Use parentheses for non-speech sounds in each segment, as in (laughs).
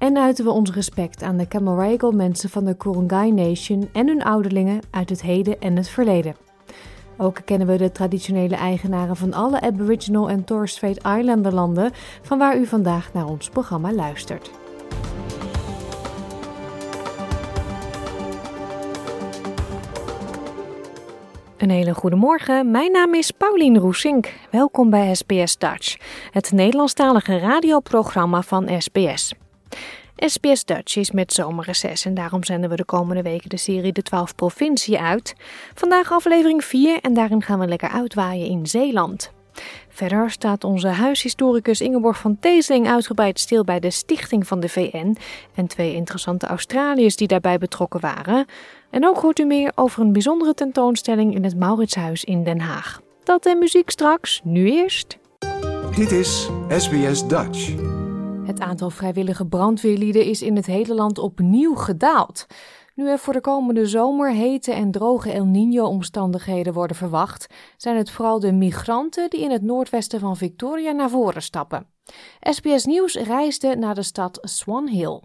en uiten we ons respect aan de Camaragal mensen van de Kurungay Nation en hun ouderlingen uit het heden en het verleden. Ook kennen we de traditionele eigenaren van alle Aboriginal en Torres Strait Islander landen, van waar u vandaag naar ons programma luistert. Een hele goede morgen. Mijn naam is Paulien Roesink. Welkom bij SBS Dutch, het Nederlandstalige radioprogramma van SBS. SBS Dutch is met zomerreces en daarom zenden we de komende weken de serie De 12 Provinciën uit. Vandaag aflevering 4 en daarin gaan we lekker uitwaaien in Zeeland. Verder staat onze huishistoricus Ingeborg van Teesling uitgebreid stil bij de stichting van de VN en twee interessante Australiërs die daarbij betrokken waren. En ook hoort u meer over een bijzondere tentoonstelling in het Mauritshuis in Den Haag. Dat en muziek straks, nu eerst. Dit is SBS Dutch. Het aantal vrijwillige brandweerlieden is in het hele land opnieuw gedaald. Nu er voor de komende zomer hete en droge El Niño-omstandigheden worden verwacht, zijn het vooral de migranten die in het noordwesten van Victoria naar voren stappen. SBS Nieuws reisde naar de stad Swan Hill.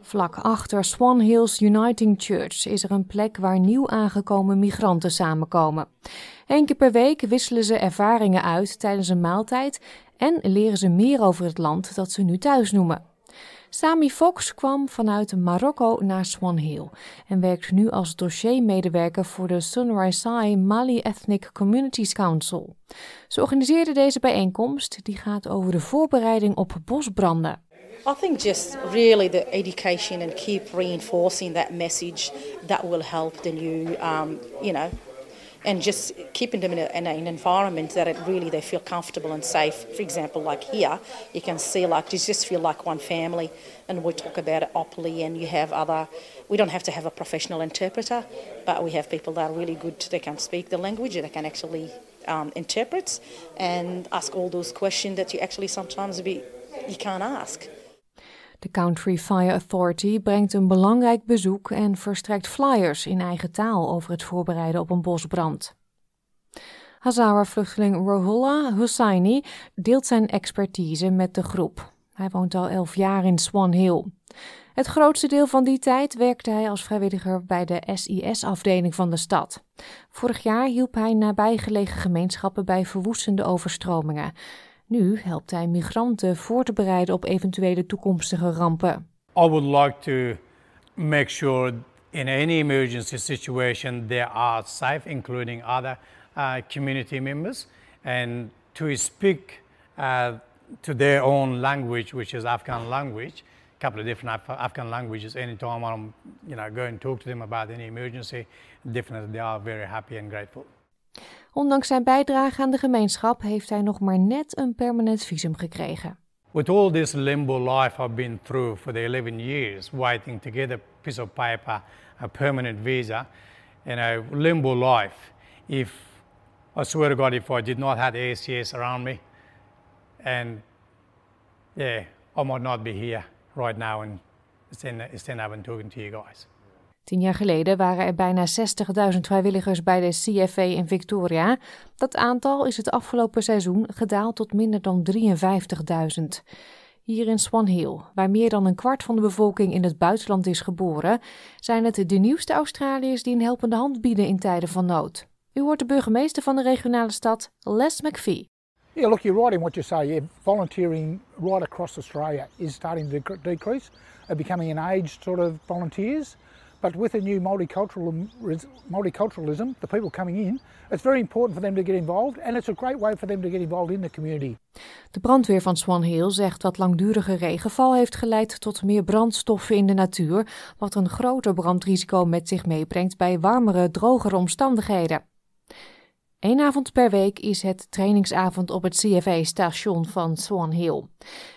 Vlak achter Swan Hills Uniting Church is er een plek waar nieuw aangekomen migranten samenkomen. Eén keer per week wisselen ze ervaringen uit tijdens een maaltijd en leren ze meer over het land dat ze nu thuis noemen. Sami Fox kwam vanuit Marokko naar Swan Hill en werkt nu als dossiermedewerker voor de Sunrisai Mali Ethnic Communities Council. Ze organiseerde deze bijeenkomst die gaat over de voorbereiding op bosbranden. I think just really the education and keep reinforcing that message that will help the new, um, you know, and just keeping them in, a, in an environment that it really they feel comfortable and safe. For example, like here, you can see like you just feel like one family, and we talk about it openly. And you have other, we don't have to have a professional interpreter, but we have people that are really good. They can speak the language, they can actually um, interpret and ask all those questions that you actually sometimes be you can't ask. De Country Fire Authority brengt een belangrijk bezoek en verstrekt flyers in eigen taal over het voorbereiden op een bosbrand. Hazara-vluchteling Rohullah Hussaini deelt zijn expertise met de groep. Hij woont al elf jaar in Swan Hill. Het grootste deel van die tijd werkte hij als vrijwilliger bij de SIS-afdeling van de stad. Vorig jaar hielp hij nabijgelegen gemeenschappen bij verwoestende overstromingen. Nu helpt hij migranten voor te bereiden op eventuele toekomstige rampen. I would like to make sure in any emergency situation they are safe, including other uh, community members, and to speak uh, to their own language, which is Afghan language. A couple of different Af Afghan languages. Anytime I'm, you know, go and talk to them about any emergency, definitely they are very happy and grateful. Ondanks zijn bijdrage aan de gemeenschap heeft hij nog maar net een permanent visum gekregen. With all this limbo life I've been through for the 11 years, waiting to get a piece of paper, a permanent visa, and a limbo life. If I swear to God, if I did not have ACS around me, and yeah, I might not be here right now and stand, stand up and talking to you guys. Tien jaar geleden waren er bijna 60.000 vrijwilligers bij de CFA in Victoria. Dat aantal is het afgelopen seizoen gedaald tot minder dan 53.000. Hier in Swan Hill, waar meer dan een kwart van de bevolking in het buitenland is geboren, zijn het de nieuwste Australiërs die een helpende hand bieden in tijden van nood. U hoort de burgemeester van de regionale stad, Les McPhee. Yeah, look, you're right in what you say. Volunteering right across Australia is starting to decrease, uh, becoming an aged sort of volunteers. But with the new multiculturalism, the people coming in, it's very important for them to get involved and it's a great way for them to get involved in the community. De brandweer van Swan Hill zegt dat langdurige regenval heeft geleid tot meer brandstoffen in de natuur, wat een groter brandrisico met zich meebrengt bij warmere, drogere omstandigheden. Eén avond per week is het trainingsavond op het CFA-station van Swan Hill.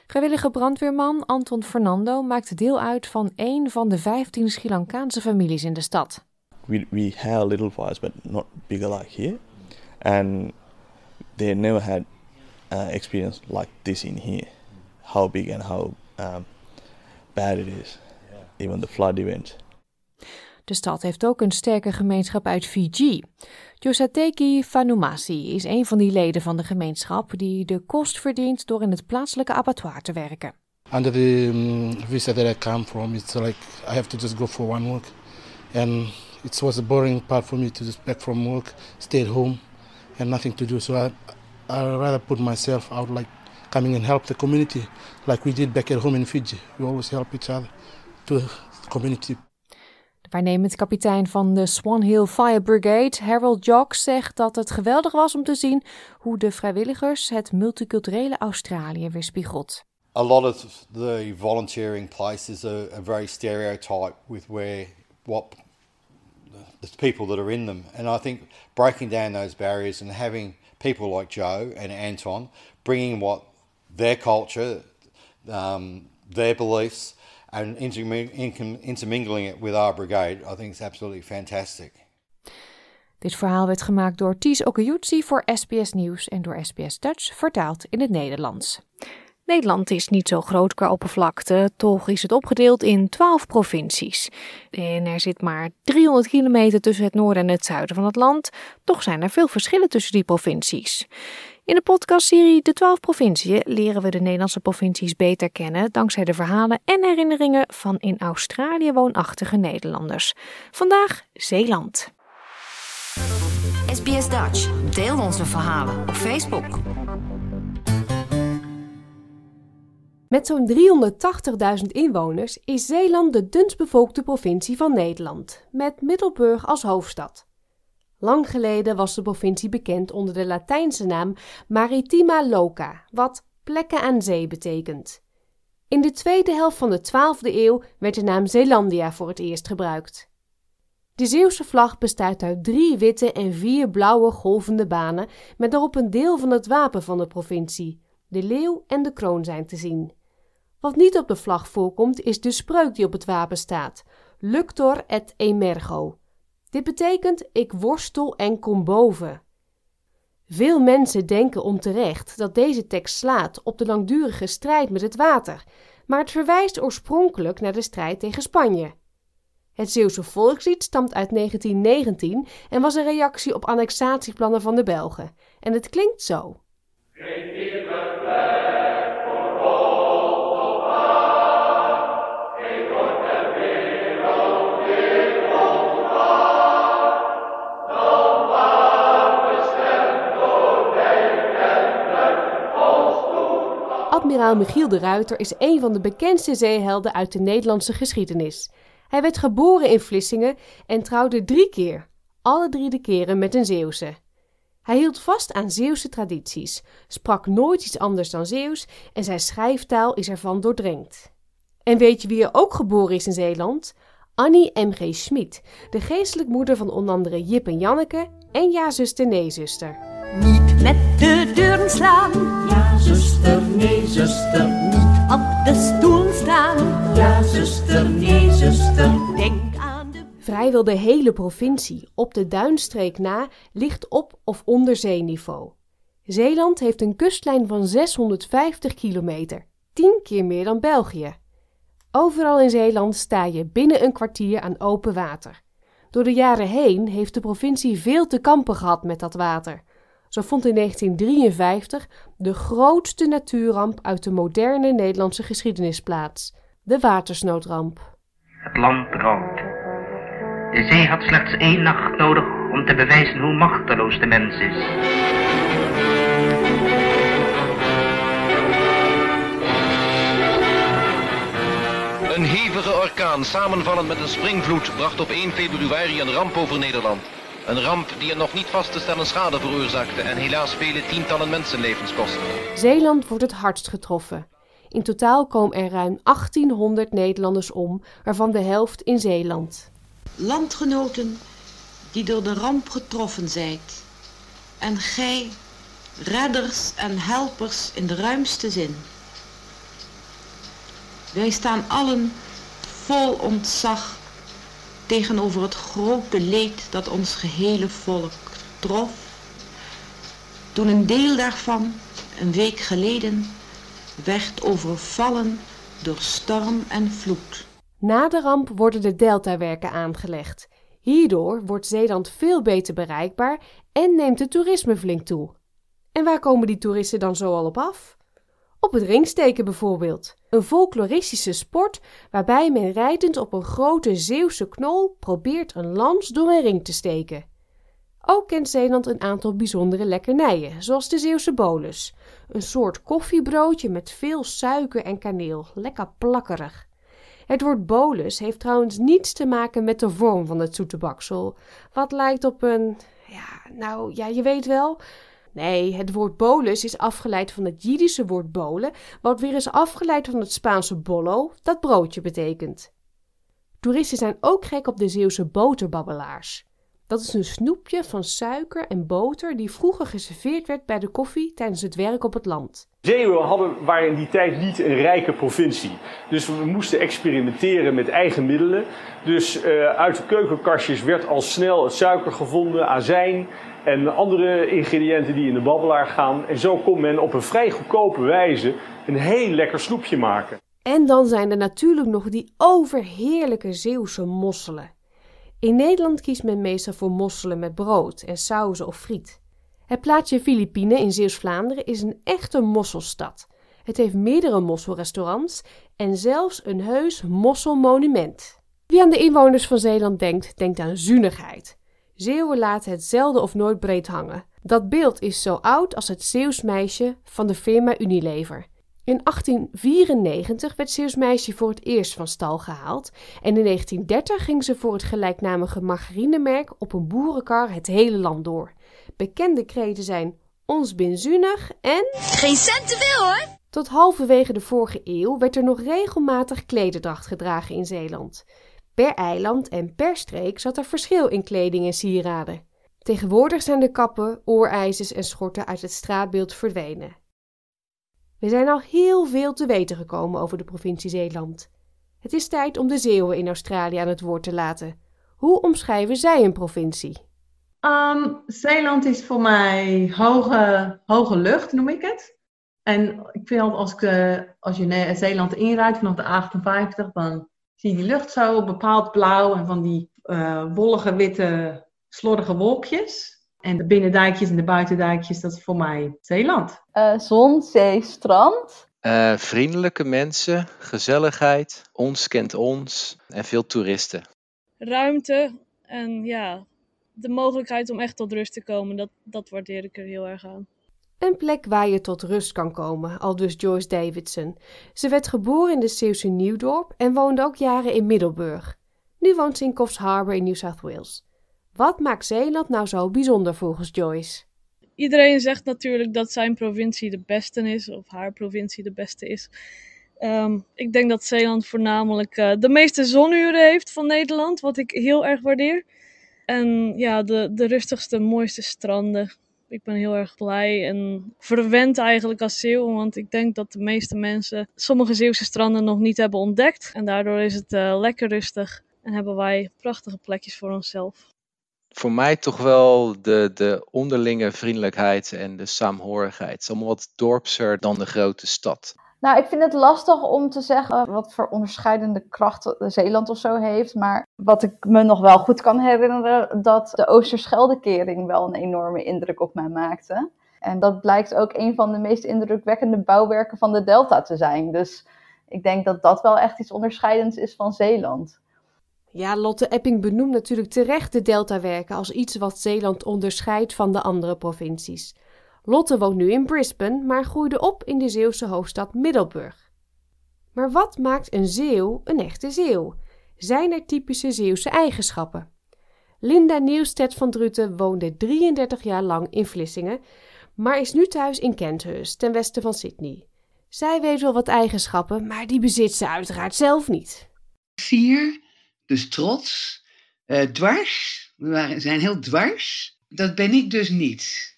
Vrijwillige brandweerman Anton Fernando maakt deel uit van één van de 15 Sri Lankaanse families in de stad. We, we had little fires, but not bigger like here. And they never had uh, experience like this in here. How big and how um, bad it is. Even the flood events. De stad heeft ook een sterke gemeenschap uit Fiji. Josateki Fanumasi is een van die leden van de gemeenschap die de kost verdient door in het plaatselijke abattoir te werken. Under the um, visa that I come from, it's like I have to just go for one work, and it was a boring part for me to just back from work, stay at home, and nothing to do. So I, I rather put myself out, like coming and help the community, like we did back at home in Fiji. We always help each other to the community. Waarnemend kapitein van de Swan Hill Fire Brigade, Harold Jocks, zegt dat het geweldig was om te zien hoe de vrijwilligers het multiculturele Australië weerspiegelt. A lot of the volunteering places are, are very stereotyped with where what the people that are in them, and I think breaking down those barriers and having people like Joe and Anton bringing what their culture, um, their beliefs and intermingling it with our brigade, I think is absolutely fantastic. Dit verhaal werd gemaakt door Ties Okayutsi voor SBS Nieuws en door SBS Dutch vertaald in het Nederlands. Nederland is niet zo groot qua oppervlakte, toch is het opgedeeld in 12 provincies. En er zit maar 300 kilometer tussen het noorden en het zuiden van het land, toch zijn er veel verschillen tussen die provincies. In de podcastserie De 12 Provinciën leren we de Nederlandse provincies beter kennen dankzij de verhalen en herinneringen van in Australië woonachtige Nederlanders. Vandaag Zeeland. SBS Dutch. Deel onze verhalen op Facebook. Met zo'n 380.000 inwoners is Zeeland de dunstbevolkte provincie van Nederland, met Middelburg als hoofdstad. Lang geleden was de provincie bekend onder de Latijnse naam Maritima Loca, wat plekken aan zee betekent. In de tweede helft van de 12e eeuw werd de naam Zeelandia voor het eerst gebruikt. De Zeeuwse vlag bestaat uit drie witte en vier blauwe golvende banen met daarop een deel van het wapen van de provincie, de leeuw en de kroon zijn te zien. Wat niet op de vlag voorkomt is de spreuk die op het wapen staat: Luctor et emergo. Dit betekent ik worstel en kom boven. Veel mensen denken onterecht dat deze tekst slaat op de langdurige strijd met het water, maar het verwijst oorspronkelijk naar de strijd tegen Spanje. Het Zeeuwse volkslied stamt uit 1919 en was een reactie op annexatieplannen van de Belgen. En het klinkt zo. Admiraal Michiel de Ruiter is een van de bekendste zeehelden uit de Nederlandse geschiedenis. Hij werd geboren in Vlissingen en trouwde drie keer, alle drie de keren met een Zeeuwse. Hij hield vast aan Zeeuwse tradities, sprak nooit iets anders dan Zeeuws en zijn schrijftaal is ervan doordrenkt. En weet je wie er ook geboren is in Zeeland? Annie M.G. Schmid, de geestelijk moeder van onder andere Jip en Janneke en ja-zuster nee-zuster. Met de deuren slaan. Ja, zuster, nee, zuster. Niet op de stoel staan. Ja, zuster, nee, zuster. Denk aan de... Vrijwel de hele provincie, op de duinstreek na, ligt op of onder zeeniveau. Zeeland heeft een kustlijn van 650 kilometer, 10 keer meer dan België. Overal in Zeeland sta je binnen een kwartier aan open water. Door de jaren heen heeft de provincie veel te kampen gehad met dat water. Zo vond in 1953 de grootste natuurramp uit de moderne Nederlandse geschiedenis plaats: de watersnoodramp. Het land rouwt. De zee had slechts één nacht nodig om te bewijzen hoe machteloos de mens is. Een hevige orkaan samenvallend met een springvloed bracht op 1 februari een ramp over Nederland. Een ramp die een nog niet vast te stellen schade veroorzaakte en helaas vele tientallen mensenlevens kostte. Zeeland wordt het hardst getroffen. In totaal komen er ruim 1800 Nederlanders om, waarvan de helft in Zeeland. Landgenoten die door de ramp getroffen zijn. en gij, redders en helpers in de ruimste zin. Wij staan allen vol ontzag tegenover het grote leed dat ons gehele volk trof, toen een deel daarvan een week geleden werd overvallen door storm en vloed. Na de ramp worden de deltawerken aangelegd. Hierdoor wordt Zeeland veel beter bereikbaar en neemt het toerisme flink toe. En waar komen die toeristen dan zo al op af? Op het ringsteken bijvoorbeeld. Een folkloristische sport waarbij men rijdend op een grote Zeeuwse knol probeert een lans door een ring te steken. Ook kent Zeeland een aantal bijzondere lekkernijen, zoals de Zeeuwse bolus. Een soort koffiebroodje met veel suiker en kaneel, lekker plakkerig. Het woord bolus heeft trouwens niets te maken met de vorm van het zoete baksel, wat lijkt op een. Ja, nou ja, je weet wel. Nee, het woord bolus is afgeleid van het Jiddische woord bolen, wat weer is afgeleid van het Spaanse bollo, dat broodje betekent. Toeristen zijn ook gek op de Zeeuwse boterbabbelaars. Dat is een snoepje van suiker en boter die vroeger geserveerd werd bij de koffie tijdens het werk op het land. Zeeuwen hadden, waren in die tijd niet een rijke provincie. Dus we moesten experimenteren met eigen middelen. Dus uh, uit de keukenkastjes werd al snel het suiker gevonden, azijn en andere ingrediënten die in de babbelaar gaan. En zo kon men op een vrij goedkope wijze een heel lekker snoepje maken. En dan zijn er natuurlijk nog die overheerlijke Zeeuwse mosselen. In Nederland kiest men meestal voor mosselen met brood en sauzen of friet. Het plaatsje Filipine in Zeeuws-Vlaanderen is een echte mosselstad. Het heeft meerdere mosselrestaurants en zelfs een heus mosselmonument. Wie aan de inwoners van Zeeland denkt, denkt aan zuinigheid. Zeeuwen laten het zelden of nooit breed hangen. Dat beeld is zo oud als het Zeeuws meisje van de firma Unilever. In 1894 werd Zeeuws meisje voor het eerst van stal gehaald en in 1930 ging ze voor het gelijknamige margarinemerk op een boerenkar het hele land door. Bekende kreten zijn ons binzunig en... Geen cent te veel hoor! Tot halverwege de vorige eeuw werd er nog regelmatig klederdracht gedragen in Zeeland. Per eiland en per streek zat er verschil in kleding en sieraden. Tegenwoordig zijn de kappen, oorijzers en schorten uit het straatbeeld verdwenen. We zijn al heel veel te weten gekomen over de provincie Zeeland. Het is tijd om de Zeeuwen in Australië aan het woord te laten. Hoe omschrijven zij een provincie? Um, Zeeland is voor mij hoge, hoge lucht, noem ik het. En ik vind als, ik, uh, als je Zeeland inrijdt vanaf de 58, dan zie je die lucht zo bepaald blauw en van die uh, wollige witte slordige wolkjes. En de binnendijkjes en de buitendijkjes, dat is voor mij Zeeland. Uh, zon, zee, strand. Uh, vriendelijke mensen, gezelligheid, ons kent ons en veel toeristen. Ruimte en ja, de mogelijkheid om echt tot rust te komen, dat, dat waardeer ik er heel erg aan. Een plek waar je tot rust kan komen, al dus Joyce Davidson. Ze werd geboren in de Zeeuwse Nieuwdorp en woonde ook jaren in Middelburg. Nu woont ze in Coffs Harbour in New South Wales. Wat maakt Zeeland nou zo bijzonder volgens Joyce? Iedereen zegt natuurlijk dat zijn provincie de beste is, of haar provincie de beste is. Um, ik denk dat Zeeland voornamelijk uh, de meeste zonuren heeft van Nederland, wat ik heel erg waardeer. En ja, de, de rustigste, mooiste stranden. Ik ben heel erg blij en verwend eigenlijk als Zeeuw, want ik denk dat de meeste mensen sommige Zeeuwse stranden nog niet hebben ontdekt. En daardoor is het uh, lekker rustig en hebben wij prachtige plekjes voor onszelf voor mij toch wel de, de onderlinge vriendelijkheid en de saamhorigheid. Het is allemaal wat dorpser dan de grote stad. Nou, ik vind het lastig om te zeggen wat voor onderscheidende kracht Zeeland of zo heeft. Maar wat ik me nog wel goed kan herinneren, dat de Oosterscheldekering wel een enorme indruk op mij maakte. En dat blijkt ook een van de meest indrukwekkende bouwwerken van de Delta te zijn. Dus ik denk dat dat wel echt iets onderscheidends is van Zeeland. Ja, Lotte Epping benoemt natuurlijk terecht de deltawerken als iets wat Zeeland onderscheidt van de andere provincies. Lotte woont nu in Brisbane, maar groeide op in de Zeeuwse hoofdstad Middelburg. Maar wat maakt een Zeeuw een echte Zeeuw? Zijn er typische Zeeuwse eigenschappen? Linda Nieuwstedt van Druten woonde 33 jaar lang in Vlissingen, maar is nu thuis in Kenthurst, ten westen van Sydney. Zij weet wel wat eigenschappen, maar die bezit ze uiteraard zelf niet. Vier dus trots. Uh, dwars. We waren, zijn heel dwars. Dat ben ik dus niet.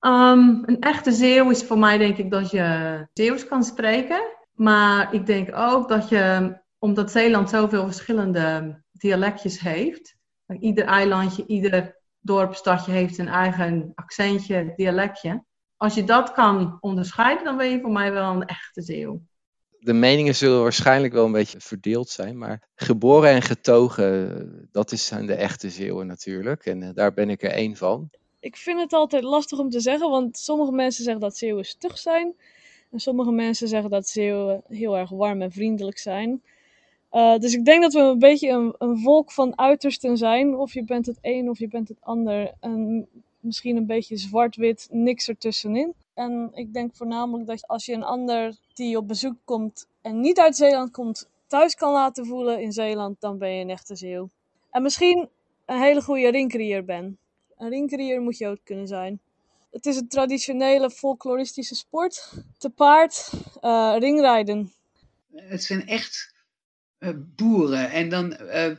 Um, (laughs) een echte Zeeuw is voor mij denk ik dat je Zeeuws kan spreken. Maar ik denk ook dat je, omdat Zeeland zoveel verschillende dialectjes heeft. Ieder eilandje, ieder dorp, stadje heeft zijn eigen accentje, dialectje. Als je dat kan onderscheiden, dan ben je voor mij wel een echte Zeeuw. De meningen zullen waarschijnlijk wel een beetje verdeeld zijn, maar geboren en getogen, dat zijn de echte Zeeuwen natuurlijk. En eh, daar ben ik er één van. Ik vind het altijd lastig om te zeggen, want sommige mensen zeggen dat Zeeuwen stug zijn. En sommige mensen zeggen dat Zeeuwen heel erg warm en vriendelijk zijn. Uh, dus ik denk dat we een beetje een, een, volk van uitersten zijn. Of je bent het een of je bent het ander. En misschien een beetje zwart-wit, niks ertussenin. En ik denk voornamelijk dat als je een ander die op bezoek komt en niet uit Zeeland komt, thuis kan laten voelen in Zeeland, dan ben je een echte Zeeuw. En misschien een hele goede rinkerier ben. Een rinkerier moet je ook kunnen zijn. Het is een traditionele folkloristische sport. Te paard, uh, ringrijden. Het zijn echt uh, boeren. En dan uh,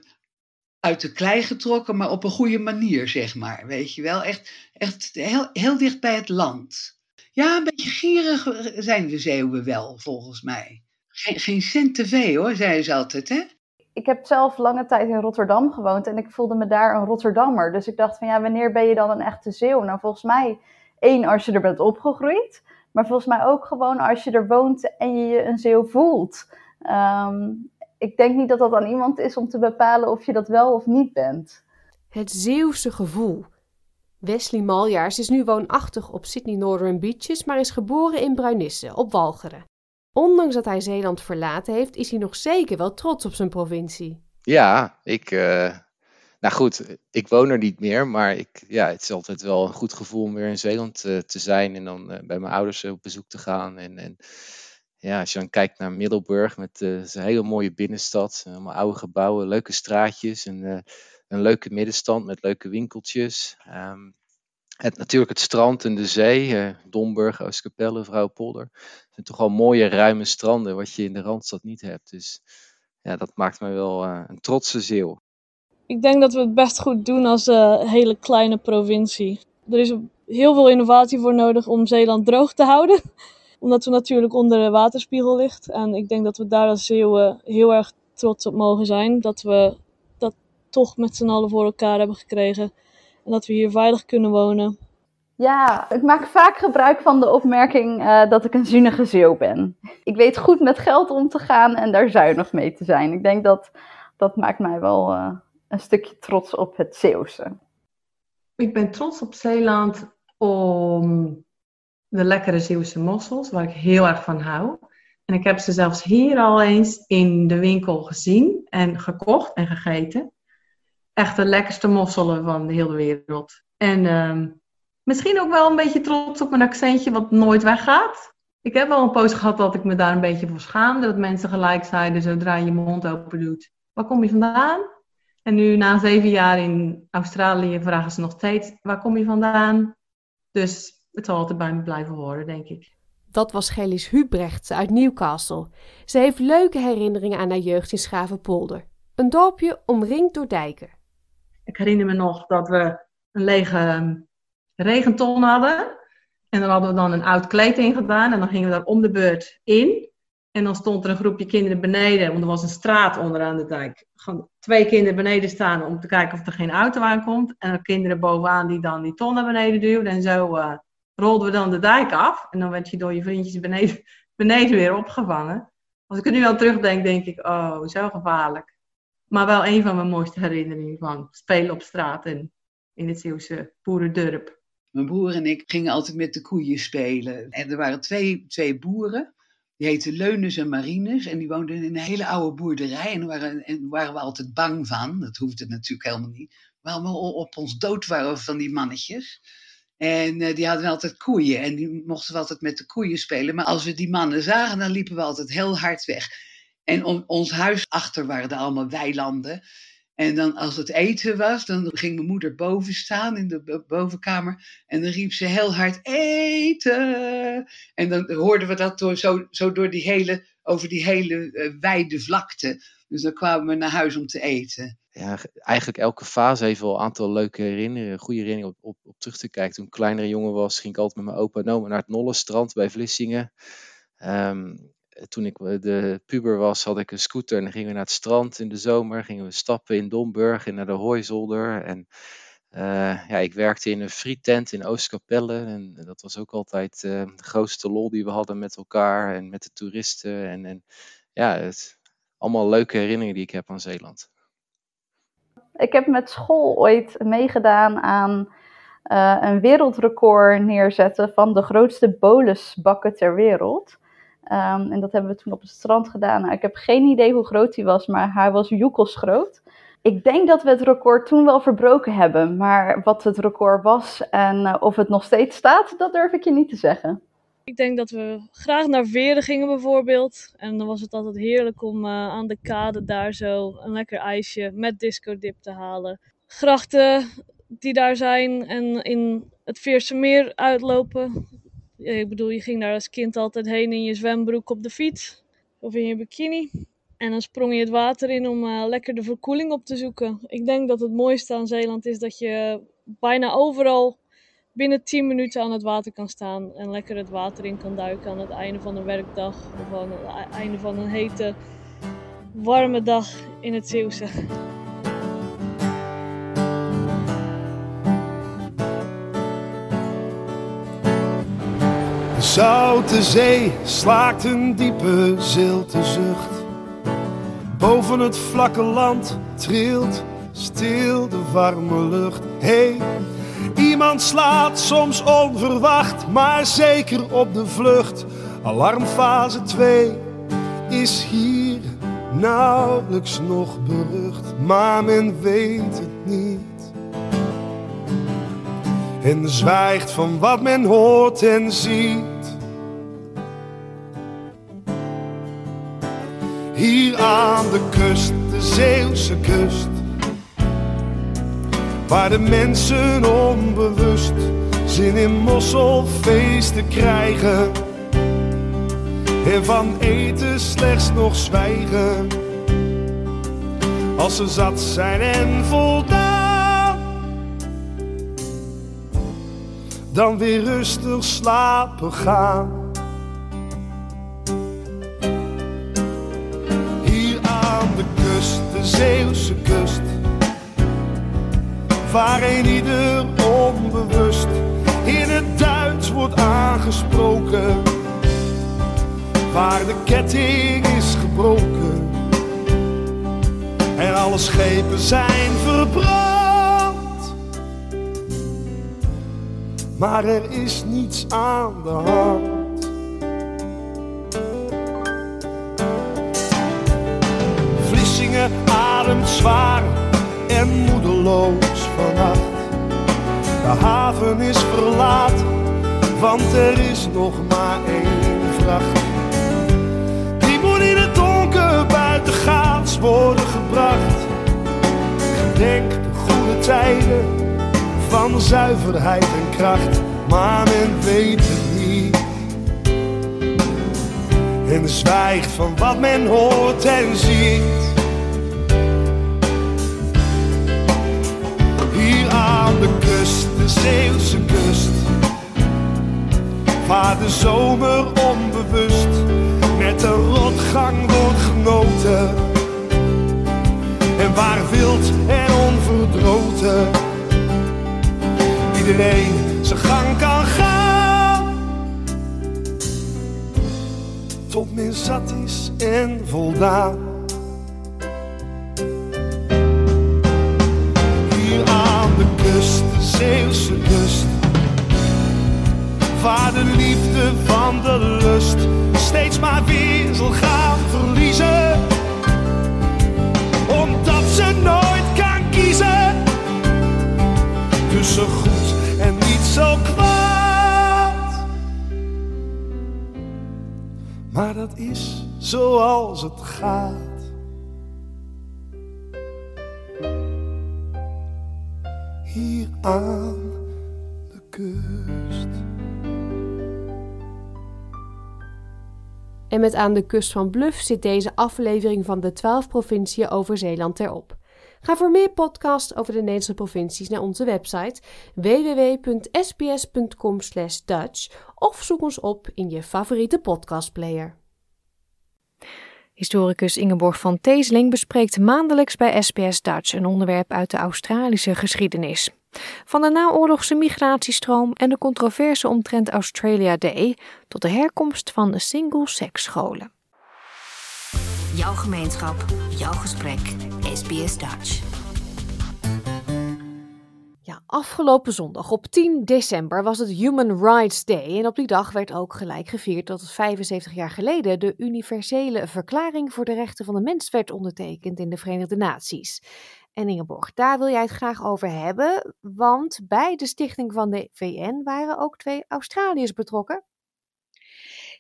uit de klei getrokken, maar op een goede manier, zeg maar. Weet je wel? Echt, echt heel, heel dicht bij het land. Ja, een beetje gierig zijn de Zeeuwen wel, volgens mij. Geen, geen cent te veel hoor, zeiden ze altijd, hè? Ik heb zelf lange tijd in Rotterdam gewoond en ik voelde me daar een Rotterdammer. Dus ik dacht van ja, wanneer ben je dan een echte Zeeuw? Nou, volgens mij één als je er bent opgegroeid, maar volgens mij ook gewoon als je er woont en je je een Zeeuw voelt. Um, ik denk niet dat dat aan iemand is om te bepalen of je dat wel of niet bent. Het Zeeuwse gevoel. Wesley Maljaars is nu woonachtig op Sydney Northern Beaches, maar is geboren in Bruinisse, op Walcheren. Ondanks dat hij Zeeland verlaten heeft, is hij nog zeker wel trots op zijn provincie. Ja, ik. Uh, nou goed, ik woon er niet meer, maar ik, ja, het is altijd wel een goed gevoel om weer in Zeeland uh, te zijn en dan uh, bij mijn ouders op bezoek te gaan. En, en ja, als je dan kijkt naar Middelburg, met een hele mooie binnenstad, allemaal oude gebouwen, leuke straatjes, en, een leuke middenstand met leuke winkeltjes. Um, het, natuurlijk het strand en de zee, uh, Domburg, Oostkapelle, Vrouwenpolder. Het zijn toch wel mooie, ruime stranden, wat je in de Randstad niet hebt. Dus ja, dat maakt mij wel een trotse zeeuw. Ik denk dat we het best goed doen als een hele kleine provincie. Er is heel veel innovatie voor nodig om Zeeland droog te houden (laughs) omdat we natuurlijk onder de waterspiegel ligt. En ik denk dat we daar als Zeeuwen heel erg trots op mogen zijn. Dat we toch met z'n allen voor elkaar hebben gekregen. En dat we hier veilig kunnen wonen. Ja, ik maak vaak gebruik van de opmerking uh, dat ik een zuinige Zeeuw ben. Ik weet goed met geld om te gaan en daar zuinig mee te zijn. Ik denk dat dat maakt mij wel uh, een stukje trots op het Zeeuwse. Ik ben trots op Zeeland om de lekkere Zeeuwse mossels, waar ik heel erg van hou. En ik heb ze zelfs hier al eens in de winkel gezien en gekocht en gegeten. Echt de lekkerste mosselen van de hele wereld. En uh, misschien ook wel een beetje trots op mijn accentje, wat nooit weggaat. Ik heb wel een poos gehad dat ik me daar een beetje voor schaamde. Dat mensen gelijk zeiden, zodra je je mond open doet. Waar kom je vandaan? En nu na zeven jaar in Australië vragen ze nog steeds, waar kom je vandaan? Dus het zal altijd bij me blijven horen, denk ik. Dat was Gelis Hubrecht uit Newcastle. Ze heeft leuke herinneringen aan haar jeugd in Schavenpolder. Een dorpje omringd door dijken. Ik herinner me nog dat we een lege ehm, regenton hadden. En dan hadden we dan een oud kleed in gedaan. En dan gingen we daar om de beurt in. En dan stond er een groepje kinderen beneden. Want er was een straat onderaan de dijk. Gewoon twee kinderen beneden staan om te kijken of er geen auto aankomt. En kinderen bovenaan die dan die ton naar beneden duwden. En zo... Uh, rolden we dan de dijk af. En dan werd je door je vriendjes beneden, (laughs) beneden weer opgevangen. Als ik er nu aan terugdenk, denk ik, oh, zo gevaarlijk. Maar wel een van mijn mooiste herinneringen van spelen op straat en in het Zeeuwse boerendorp. Mijn broer en ik gingen altijd met de koeien spelen. En er waren twee, twee boeren. Die heten Leunus en Marines. En die woonden in een hele oude boerderij. En daar waren, en waren we altijd bang van. Dat hoefde natuurlijk helemaal niet. Maar we op ons dood waren van die mannetjes. En uh, die hadden altijd koeien en die mochten we altijd met de koeien spelen. Maar als we die mannen zagen, dan liepen we altijd heel hard weg. En ons huis achter waren er allemaal weilanden. En dan als het eten was, dan ging mijn moeder boven staan in de bovenkamer. En dan riep ze heel hard eten. En dan hoorden we dat door, zo, zo door die hele, over die hele uh, wijde vlakte. Dus dan kwamen we naar huis om te eten. ja, eigenlijk elke fase heeft wel een aantal leuke herinneringen, goede herinneringen op, op, terug te kijken. Toen ik kleinere jongen was, ging ik altijd met mijn opa naar het Nollestrand bij Vlissingen. Ehm, toen ik de puber was, had ik een scooter en dan gingen we naar het strand in de zomer. Gingen we stappen in Domburg en naar de Hooizolder. En uh, ja, ik werkte in een frietent in Oostkapelle. En dat was ook altijd uh, de grootste lol die we hadden met elkaar en met de toeristen. En, en ja, het, allemaal leuke herinneringen die ik heb aan Zeeland. Ik heb met school ooit meegedaan aan een wereldrecord neerzetten van de grootste bolusbakken ter wereld. Um, en dat hebben we toen op het strand gedaan. Nou, ik heb geen idee hoe groot hij was, maar hij was joekels groot. Ik denk dat we het record toen wel verbroken hebben, maar wat het record was en uh, of het nog steeds staat, dat durf ik je niet te zeggen. Ik denk dat we graag naar Veren gingen bijvoorbeeld. En dan was het altijd heerlijk om uh, aan de kade daar zo een lekker ijsje met discodip te halen. Grachten die daar zijn en in het Veerse meer uitlopen. Ik bedoel, je ging daar als kind altijd heen in je zwembroek op de fiets of in je bikini. En dan sprong je het water in om uh, lekker de verkoeling op te zoeken. Ik denk dat het mooiste aan Zeeland is dat je bijna overal binnen 10 minuten aan het water kan staan. En lekker het water in kan duiken aan het einde van een werkdag. Of aan het einde van een hete, warme dag in het Zeeuwse. De zoute zee slaakt een diepe zilte zucht. Boven het vlakke land trilt stil de warme lucht. Hey, iemand slaat soms onverwacht, maar zeker op de vlucht. Alarmfase 2 is hier nauwelijks nog berucht, maar men weet het niet. En zwijgt van wat men hoort en ziet. Hier aan de kust, de Zeeuwse kust. Waar de mensen onbewust zin in mosselfeesten krijgen. En van eten slechts nog zwijgen. Als ze zat zijn en voldaan. Dan weer rustig slapen gaan. de Zeeuwse kust. Waar een ieder onbewust in het Duits wordt aangesproken. Waar de ketting is gebroken en alle schepen zijn verbrand. Maar er is niets aan de hand. ademt zwaar en moedeloos vannacht. De haven is verlaten, want er is nog maar één vracht. Die moet in het donker buitengaats worden gebracht. Gedenk de goede tijden van zuiverheid kracht, maar men weet het niet. En zwijgt van wat men hoort en ziet. aan de kust, de Zeeuwse kust. Waar de zomer onbewust met de rotgang wordt genoten. En waar wild en onverdroten iedereen Tot men zat is en voldaan. Is zoals het gaat. hier aan de kust. En met aan de kust van Bluff zit deze aflevering van de 12 provinciën over Zeeland erop. Ga voor meer podcasts over de Nederlandse provincies naar onze website www.sbs.com/dutch of zoek ons op in je favoriete podcastplayer. Historicus Ingeborg van Teesling bespreekt maandelijks bij SBS Dutch een onderwerp uit de Australische geschiedenis. Van de naoorlogse migratiestroom en de controverse omtrent Australia Day tot de herkomst van single-sex scholen. Jouw gemeenschap, jouw gesprek. SBS Dutch. Ja, afgelopen zondag op 10 december was het Human Rights Day en op die dag werd ook gelijk gevierd dat het 75 jaar geleden de universele verklaring voor de rechten van de mens werd ondertekend in de Verenigde Naties. En Ingeborg, daar wil jij het graag over hebben, want bij de stichting van de VN waren ook twee Australiërs betrokken.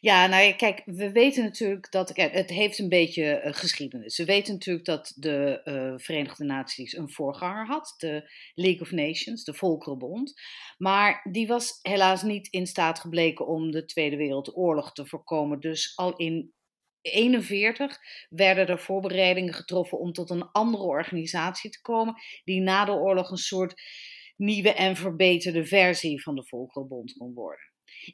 Ja, nou ja, kijk, we weten natuurlijk dat. Het heeft een beetje uh, geschiedenis. We weten natuurlijk dat de uh, Verenigde Naties een voorganger had, de League of Nations, de Volkerenbond. Maar die was helaas niet in staat gebleken om de Tweede Wereldoorlog te voorkomen. Dus al in 1941 werden er voorbereidingen getroffen om tot een andere organisatie te komen, die na de oorlog een soort nieuwe en verbeterde versie van de Volkerenbond kon worden.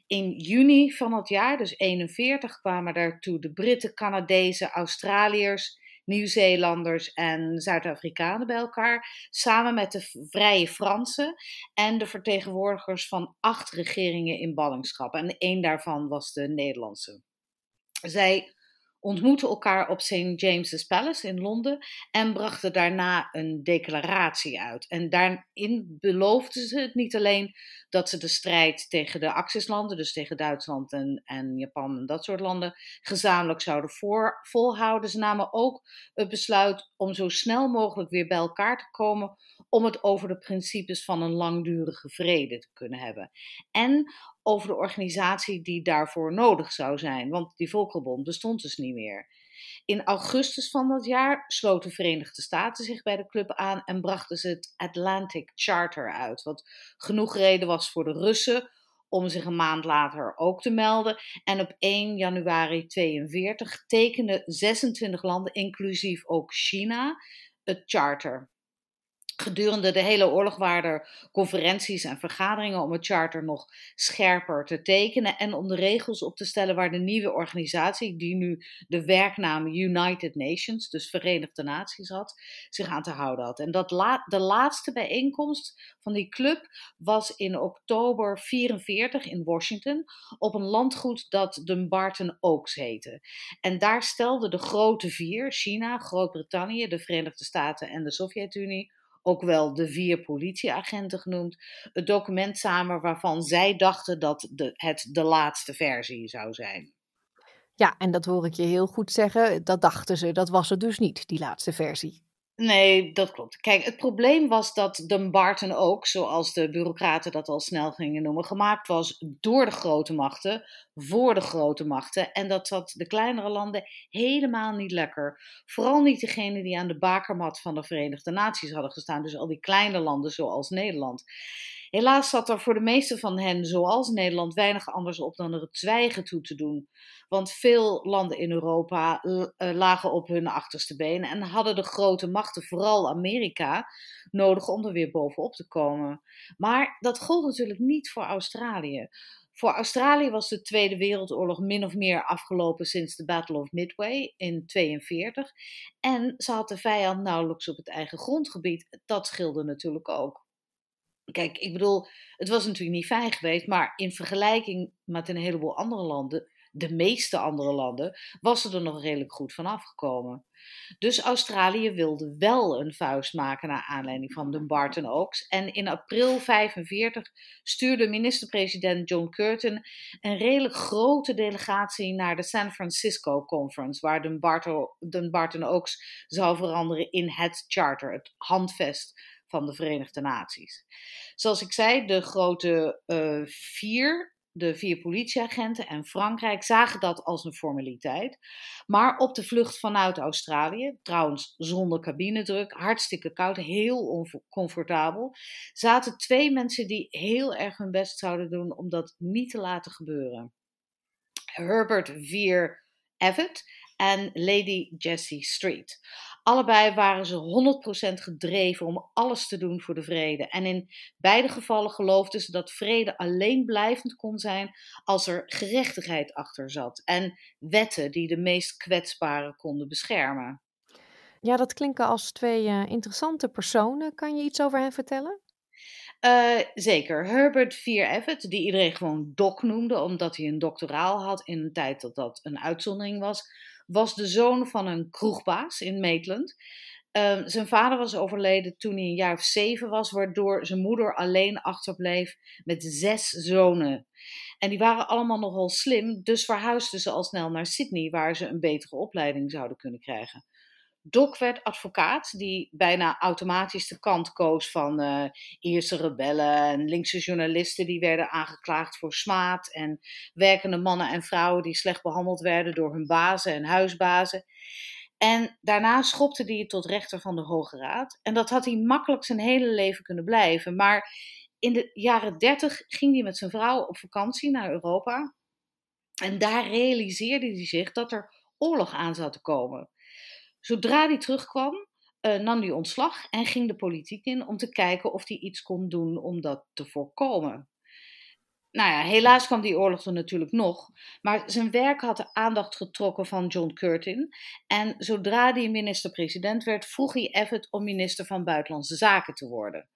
In juni van dat jaar, dus 41, kwamen daartoe de Britten, Canadezen, Australiërs, Nieuw-Zeelanders en Zuid-Afrikanen bij elkaar, samen met de Vrije Fransen en de vertegenwoordigers van acht regeringen in ballingschap. En één daarvan was de Nederlandse. Zij ontmoetten elkaar op St. James's Palace in Londen en brachten daarna een declaratie uit. En daarin beloofden ze het niet alleen dat ze de strijd tegen de Axislanden, dus tegen Duitsland en, en Japan en dat soort landen, gezamenlijk zouden voor, volhouden. Ze namen ook het besluit om zo snel mogelijk weer bij elkaar te komen om het over de principes van een langdurige vrede te kunnen hebben. En over de organisatie die daarvoor nodig zou zijn, want die Volkerbond bestond dus niet meer. In augustus van dat jaar sloten de Verenigde Staten zich bij de club aan en brachten ze het Atlantic Charter uit, wat genoeg reden was voor de Russen om zich een maand later ook te melden. En op 1 januari 42 tekenden 26 landen, inclusief ook China, het charter. Gedurende de hele oorlog waren er conferenties en vergaderingen om het charter nog scherper te tekenen en om de regels op te stellen waar de nieuwe organisatie, die nu de werknaam United Nations, dus Verenigde Naties had, zich aan te houden had. En dat la de laatste bijeenkomst van die club was in oktober 44 in Washington op een landgoed dat Dumbarton Oaks heette. En daar stelden de grote vier, China, Groot-Brittannië, de Verenigde Staten en de Sovjet-Unie, ook wel de vier politieagenten genoemd, het document samen waarvan zij dachten dat de, het de laatste versie zou zijn. Ja, en dat hoor ik je heel goed zeggen. Dat dachten ze, dat was het dus niet, die laatste versie. Nee, dat klopt. Kijk, het probleem was dat Dumbarton ook, zoals de bureaucraten dat al snel gingen noemen, gemaakt was door de grote machten, voor de grote machten. En dat zat de kleinere landen helemaal niet lekker. Vooral niet degene die aan de bakermat van de Verenigde Naties hadden gestaan. Dus al die kleine landen zoals Nederland. Helaas zat er voor de meeste van hen, zoals Nederland, weinig anders op dan er het zwijgen toe te doen. Want veel landen in Europa eh, lagen op hun achterste benen en hadden de grote machten, vooral Amerika, nodig om er weer bovenop te komen. Maar dat gold natuurlijk niet voor Australië. Voor Australië was de Tweede Wereldoorlog min of meer afgelopen sinds de Battle of Midway in 1942. En ze had de vijand nauwelijks op het eigen grondgebied. Dat scheelde natuurlijk ook. Kijk, ik bedoel, het was natuurlijk niet fijn geweest, maar in vergelijking met een heleboel andere landen, de meeste andere landen, was ze er nog redelijk goed van afgekomen. Dus Australië wilde wel een vuist maken naar aanleiding van de Barton Oaks. En in april 1945 stuurde minister-president John Curtin een redelijk grote delegatie naar de San Francisco Conference, waar de Barton Oaks zou veranderen in het charter, het handvest van de Verenigde Naties. Zoals ik zei, de grote uh, vier de vier politieagenten en Frankrijk zagen dat als een formaliteit. Maar op de vlucht vanuit Australië, trouwens zonder cabinedruk, hartstikke koud, heel oncomfortabel, zaten twee mensen die heel erg hun best zouden doen om dat niet te laten gebeuren. Herbert Veer Evett en Lady Jessie Street. Allebei waren ze 100% gedreven om alles te doen voor de vrede. En in beide gevallen geloofden ze dat vrede alleen blijvend kon zijn als er gerechtigheid achter zat en wetten die de meest kwetsbaren konden beschermen. Ja, dat klinken als twee uh, interessante personen. Kan je iets over hen vertellen? Uh, zeker. Herbert Vier Everett, die iedereen gewoon Doc noemde, omdat hij een doctoraal had in een tijd dat dat een uitzondering was, was de zoon van een kroegbaas in Maitland. Uh, zijn vader was overleden toen hij een jaar of zeven was, waardoor zijn moeder alleen achterbleef met zes zonen. En die waren allemaal nogal slim, dus verhuisden ze al snel naar Sydney, waar ze een betere opleiding zouden kunnen krijgen. Doc werd advocaat, die bijna automatisch de kant koos van uh, Ierse rebellen en linkse journalisten die werden aangeklaagd voor smaad en werkende mannen en vrouwen die slecht behandeld werden door hun bazen en huisbazen. En daarna schopte hij tot rechter van de Hoge Raad. En dat had hij makkelijk zijn hele leven kunnen blijven. Maar in de jaren dertig ging hij met zijn vrouw op vakantie naar Europa. En daar realiseerde hij zich dat er oorlog aan zou te komen. Zodra hij terugkwam, uh, nam hij ontslag en ging de politiek in om te kijken of hij iets kon doen om dat te voorkomen. Nou ja, helaas kwam die oorlog er natuurlijk nog, maar zijn werk had de aandacht getrokken van John Curtin. En zodra hij minister-president werd, vroeg hij Everett om minister van Buitenlandse Zaken te worden.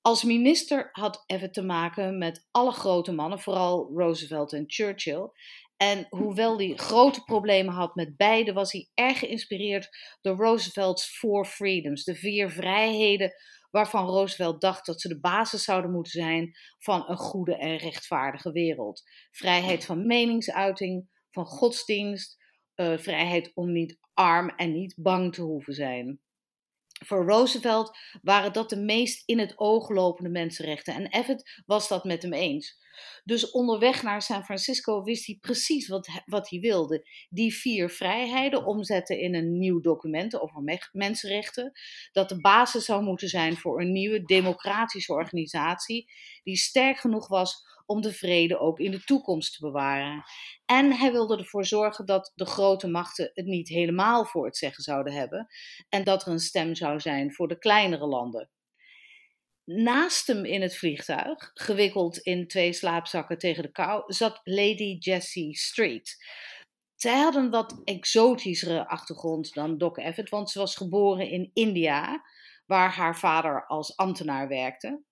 Als minister had Everett te maken met alle grote mannen, vooral Roosevelt en Churchill. En hoewel hij grote problemen had met beide, was hij erg geïnspireerd door Roosevelt's Four Freedoms, de vier vrijheden waarvan Roosevelt dacht dat ze de basis zouden moeten zijn van een goede en rechtvaardige wereld. Vrijheid van meningsuiting, van godsdienst, uh, vrijheid om niet arm en niet bang te hoeven zijn. Voor Roosevelt waren dat de meest in het oog lopende mensenrechten en Everett was dat met hem eens. Dus onderweg naar San Francisco wist hij precies wat, wat hij wilde. Die vier vrijheden omzetten in een nieuw document over mensenrechten. Dat de basis zou moeten zijn voor een nieuwe democratische organisatie. Die sterk genoeg was om de vrede ook in de toekomst te bewaren. En hij wilde ervoor zorgen dat de grote machten het niet helemaal voor het zeggen zouden hebben. En dat er een stem zou zijn voor de kleinere landen. Naast hem in het vliegtuig, gewikkeld in twee slaapzakken tegen de kou, zat Lady Jessie Street. Zij had een wat exotischere achtergrond dan Doc Everett, want ze was geboren in India, waar haar vader als ambtenaar werkte.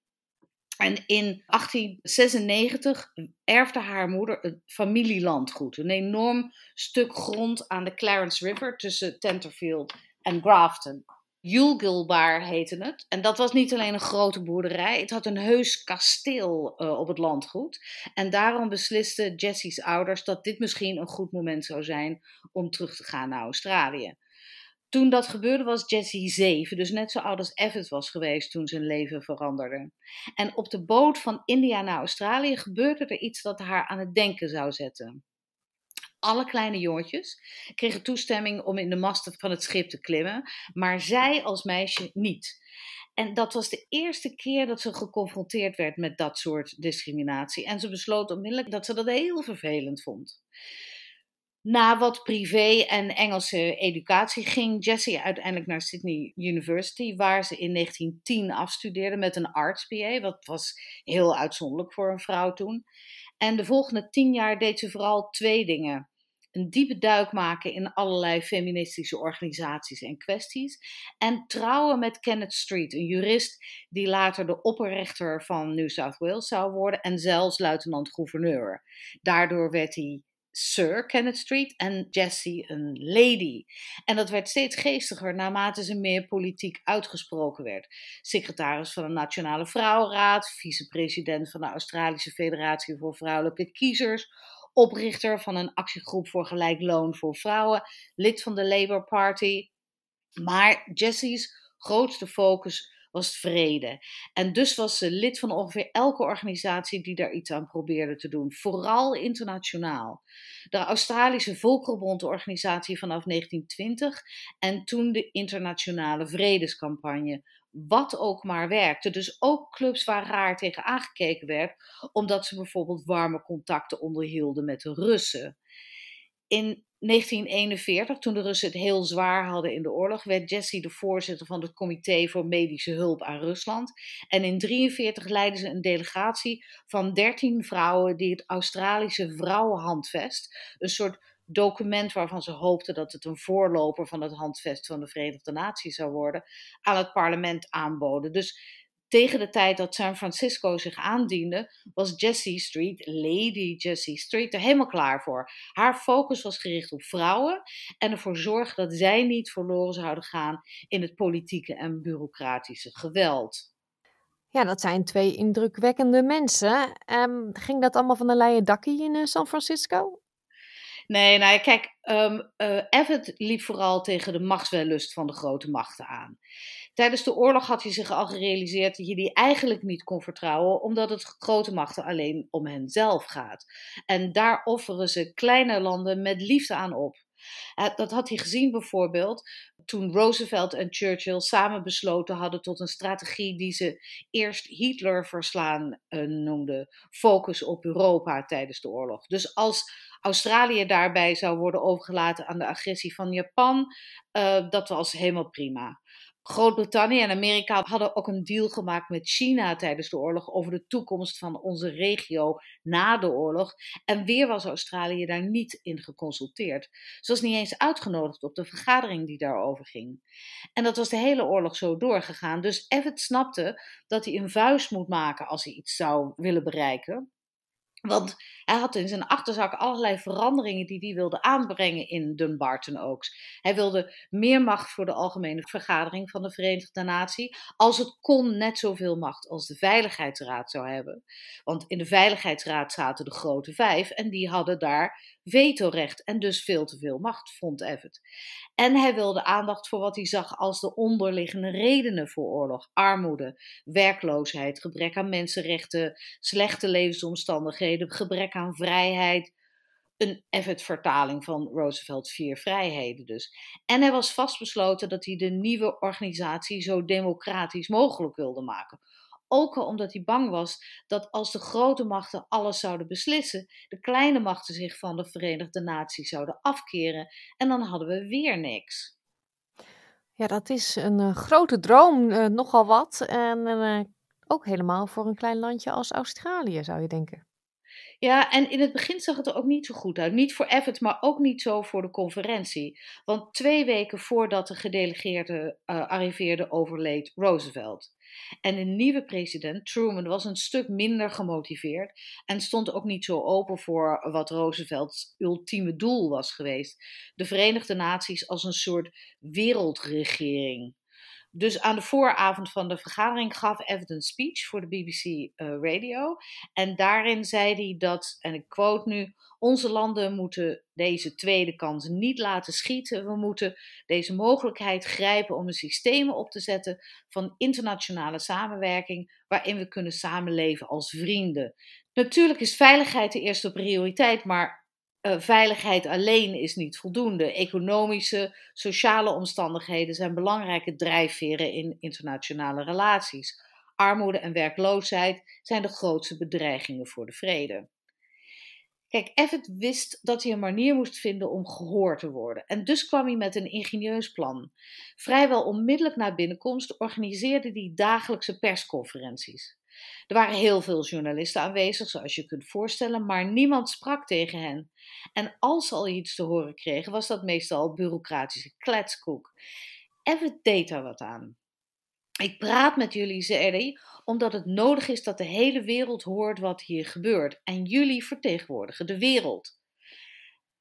En in 1896 erfde haar moeder het familielandgoed, een enorm stuk grond aan de Clarence River tussen Tenterfield en Grafton. Julgilbaar heette het. En dat was niet alleen een grote boerderij, het had een heus kasteel uh, op het landgoed. En daarom beslisten Jessie's ouders dat dit misschien een goed moment zou zijn om terug te gaan naar Australië. Toen dat gebeurde was Jessie zeven, dus net zo oud als Everett was geweest toen zijn leven veranderde. En op de boot van India naar Australië gebeurde er iets dat haar aan het denken zou zetten alle kleine jongetjes kregen toestemming om in de masten van het schip te klimmen, maar zij als meisje niet. En dat was de eerste keer dat ze geconfronteerd werd met dat soort discriminatie. En ze besloot onmiddellijk dat ze dat heel vervelend vond. Na wat privé en Engelse educatie ging Jessie uiteindelijk naar Sydney University, waar ze in 1910 afstudeerde met een arts BA, wat was heel uitzonderlijk voor een vrouw toen. En de volgende tien jaar deed ze vooral twee dingen een diepe duik maken in allerlei feministische organisaties en kwesties. En trouwen met Kenneth Street, een jurist die later de opperrechter van New South Wales zou worden en zelfs luitenant-gouverneur. Daardoor werd hij Sir Kenneth Street en Jessie een lady. En dat werd steeds geestiger naarmate ze meer politiek uitgesproken werd. Secretaris van de Nationale Vrouwenraad, vicepresident van de Australische Federatie voor Vrouwelijke Kiezers, oprichter van een actiegroep voor gelijk loon voor vrouwen, lid van de Labour Party. Maar Jessie's grootste focus was vrede. En dus was ze lid van ongeveer elke organisatie die daar iets aan probeerde te doen, vooral internationaal. De Australische Volkerenbond-organisatie vanaf 1920 en toen de Internationale Vredescampagne wat ook maar werkte. Dus ook clubs waar raar tegen aangekeken werd, omdat ze bijvoorbeeld warme contacten onderhielden met de Russen. In 1941, toen de Russen het heel zwaar hadden in de oorlog, werd Jesse de voorzitter van het Comité voor Medische Hulp aan Rusland. En in 1943 leidde ze een delegatie van 13 vrouwen die het Australische Vrouwenhandvest, een soort document waarvan ze hoopten dat het een voorloper van het handvest van de Verenigde Naties zou worden, aan het parlement aanboden. Dus tegen de tijd dat San Francisco zich aandiende, was Jessie Street, Lady Jessie Street, er helemaal klaar voor. Haar focus was gericht op vrouwen en ervoor zorgen dat zij niet verloren zouden gaan in het politieke en bureaucratische geweld. Ja, dat zijn twee indrukwekkende mensen. Um, ging dat allemaal van een leien dakkie in uh, San Francisco? Nee, nou ja, kijk, um, uh, liep vooral tegen de machtswellust van de grote machten aan. Tijdens de oorlog had hij zich al gerealiseerd dat je die eigenlijk niet kon vertrouwen, omdat het grote machten alleen om henzelf gaat. En daar offeren ze kleine landen met liefde aan op. Dat had hij gezien bijvoorbeeld toen Roosevelt en Churchill samen besloten hadden tot een strategie die ze eerst Hitler verslaan uh, noemden. Focus op Europa tijdens de oorlog. Dus als Australië daarbij zou worden overgelaten aan de agressie van Japan, uh, dat was helemaal prima. Groot-Brittannië en Amerika hadden ook een deal gemaakt met China tijdens de oorlog over de toekomst van onze regio na de oorlog. En weer was Australië daar niet in geconsulteerd. Ze was niet eens uitgenodigd op de vergadering die daarover ging. En dat was de hele oorlog zo doorgegaan. Dus Everett snapte dat hij een vuist moet maken als hij iets zou willen bereiken. Want hij had in zijn achterzak allerlei veranderingen die hij wilde aanbrengen in Dunbarton Oaks. Hij wilde meer macht voor de Algemene Vergadering van de Verenigde Naties. Als het kon, net zoveel macht als de Veiligheidsraad zou hebben. Want in de Veiligheidsraad zaten de grote vijf en die hadden daar vetorecht en dus veel te veel macht, vond Everett. En hij wilde aandacht voor wat hij zag als de onderliggende redenen voor oorlog: armoede, werkloosheid, gebrek aan mensenrechten, slechte levensomstandigheden, gebrek aan vrijheid. Een Everett-vertaling van Roosevelt Vier Vrijheden dus. En hij was vastbesloten dat hij de nieuwe organisatie zo democratisch mogelijk wilde maken. Ook al omdat hij bang was dat als de grote machten alles zouden beslissen, de kleine machten zich van de Verenigde Naties zouden afkeren en dan hadden we weer niks. Ja, dat is een uh, grote droom, uh, nogal wat. En uh, ook helemaal voor een klein landje als Australië, zou je denken. Ja, en in het begin zag het er ook niet zo goed uit. Niet voor Everett, maar ook niet zo voor de conferentie. Want twee weken voordat de gedelegeerde arriveerde, overleed Roosevelt. En de nieuwe president, Truman, was een stuk minder gemotiveerd en stond ook niet zo open voor wat Roosevelts ultieme doel was geweest: de Verenigde Naties als een soort wereldregering. Dus aan de vooravond van de vergadering gaf Everett een speech voor de BBC uh, Radio. En daarin zei hij dat, en ik quote nu: Onze landen moeten deze tweede kans niet laten schieten. We moeten deze mogelijkheid grijpen om een systeem op te zetten van internationale samenwerking, waarin we kunnen samenleven als vrienden. Natuurlijk is veiligheid de eerste prioriteit, maar uh, veiligheid alleen is niet voldoende. Economische, sociale omstandigheden zijn belangrijke drijfveren in internationale relaties. Armoede en werkloosheid zijn de grootste bedreigingen voor de vrede. Kijk, Everett wist dat hij een manier moest vinden om gehoord te worden. En dus kwam hij met een ingenieus plan. Vrijwel onmiddellijk na binnenkomst organiseerde hij dagelijkse persconferenties. Er waren heel veel journalisten aanwezig, zoals je kunt voorstellen, maar niemand sprak tegen hen. En als ze al iets te horen kregen, was dat meestal bureaucratische kletskoek. Everett deed daar wat aan. Ik praat met jullie, zei hij, omdat het nodig is dat de hele wereld hoort wat hier gebeurt. En jullie vertegenwoordigen de wereld.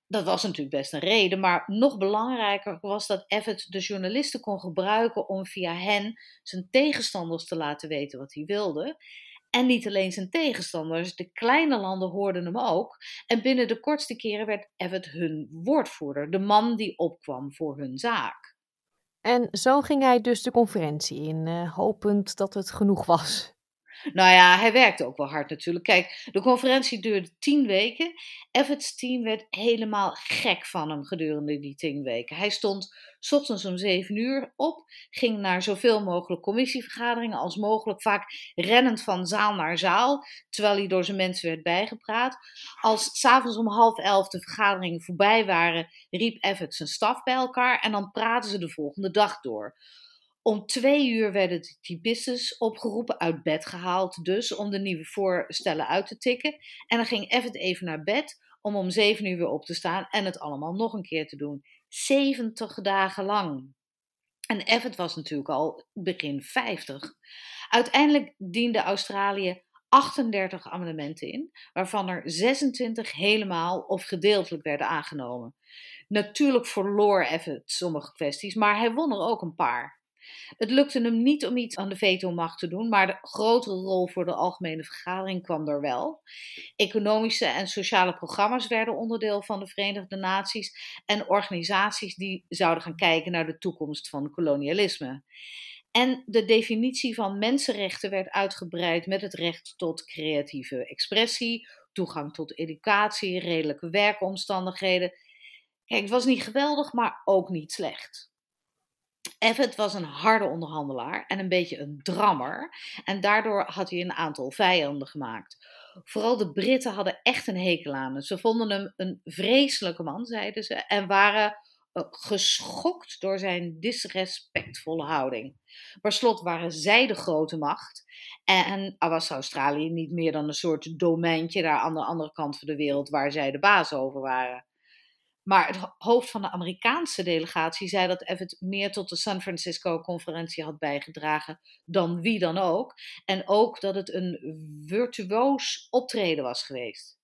Dat was natuurlijk best een reden, maar nog belangrijker was dat Everett de journalisten kon gebruiken om via hen zijn tegenstanders te laten weten wat hij wilde. En niet alleen zijn tegenstanders, de kleine landen hoorden hem ook. En binnen de kortste keren werd Everett hun woordvoerder, de man die opkwam voor hun zaak. En zo ging hij dus de conferentie in, uh, hopend dat het genoeg was. Nou ja, hij werkte ook wel hard natuurlijk. Kijk, de conferentie duurde tien weken. Everts team werd helemaal gek van hem gedurende die tien weken. Hij stond s ochtends om zeven uur op, ging naar zoveel mogelijk commissievergaderingen als mogelijk, vaak rennend van zaal naar zaal, terwijl hij door zijn mensen werd bijgepraat. Als s'avonds om half elf de vergaderingen voorbij waren, riep Everts zijn staf bij elkaar en dan praten ze de volgende dag door. Om twee uur werden de typistes opgeroepen, uit bed gehaald dus, om de nieuwe voorstellen uit te tikken. En dan ging Everett even naar bed om om zeven uur weer op te staan en het allemaal nog een keer te doen. 70 dagen lang. En Everett was natuurlijk al begin 50. Uiteindelijk diende Australië 38 amendementen in, waarvan er 26 helemaal of gedeeltelijk werden aangenomen. Natuurlijk verloor Everett sommige kwesties, maar hij won er ook een paar. Het lukte hem niet om iets aan de vetomacht te doen, maar de grotere rol voor de algemene vergadering kwam er wel. Economische en sociale programma's werden onderdeel van de Verenigde Naties en organisaties die zouden gaan kijken naar de toekomst van kolonialisme. En de definitie van mensenrechten werd uitgebreid met het recht tot creatieve expressie, toegang tot educatie, redelijke werkomstandigheden. Kijk, het was niet geweldig, maar ook niet slecht. Everett was een harde onderhandelaar en een beetje een drammer. En daardoor had hij een aantal vijanden gemaakt. Vooral de Britten hadden echt een hekel aan hem. Ze vonden hem een vreselijke man, zeiden ze, en waren uh, geschokt door zijn disrespectvolle houding. Per slot waren zij de grote macht en was Australië niet meer dan een soort domeintje daar aan de andere kant van de wereld waar zij de baas over waren. Maar het hoofd van de Amerikaanse delegatie zei dat Everett meer tot de San Francisco-conferentie had bijgedragen dan wie dan ook. En ook dat het een virtuoos optreden was geweest.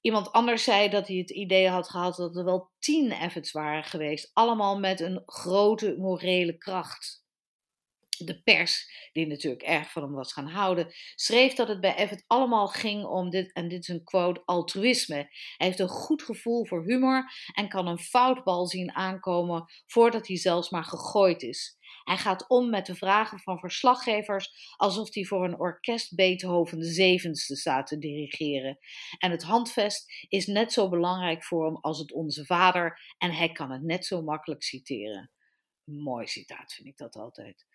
Iemand anders zei dat hij het idee had gehad dat er wel tien Everts waren geweest, allemaal met een grote morele kracht de pers, die natuurlijk erg van hem was gaan houden, schreef dat het bij Everett allemaal ging om dit, en dit is een quote, altruïsme. Hij heeft een goed gevoel voor humor en kan een foutbal zien aankomen voordat hij zelfs maar gegooid is. Hij gaat om met de vragen van verslaggevers alsof hij voor een orkest Beethoven de zevenste staat te dirigeren. En het handvest is net zo belangrijk voor hem als het Onze Vader en hij kan het net zo makkelijk citeren. Mooi citaat vind ik dat altijd.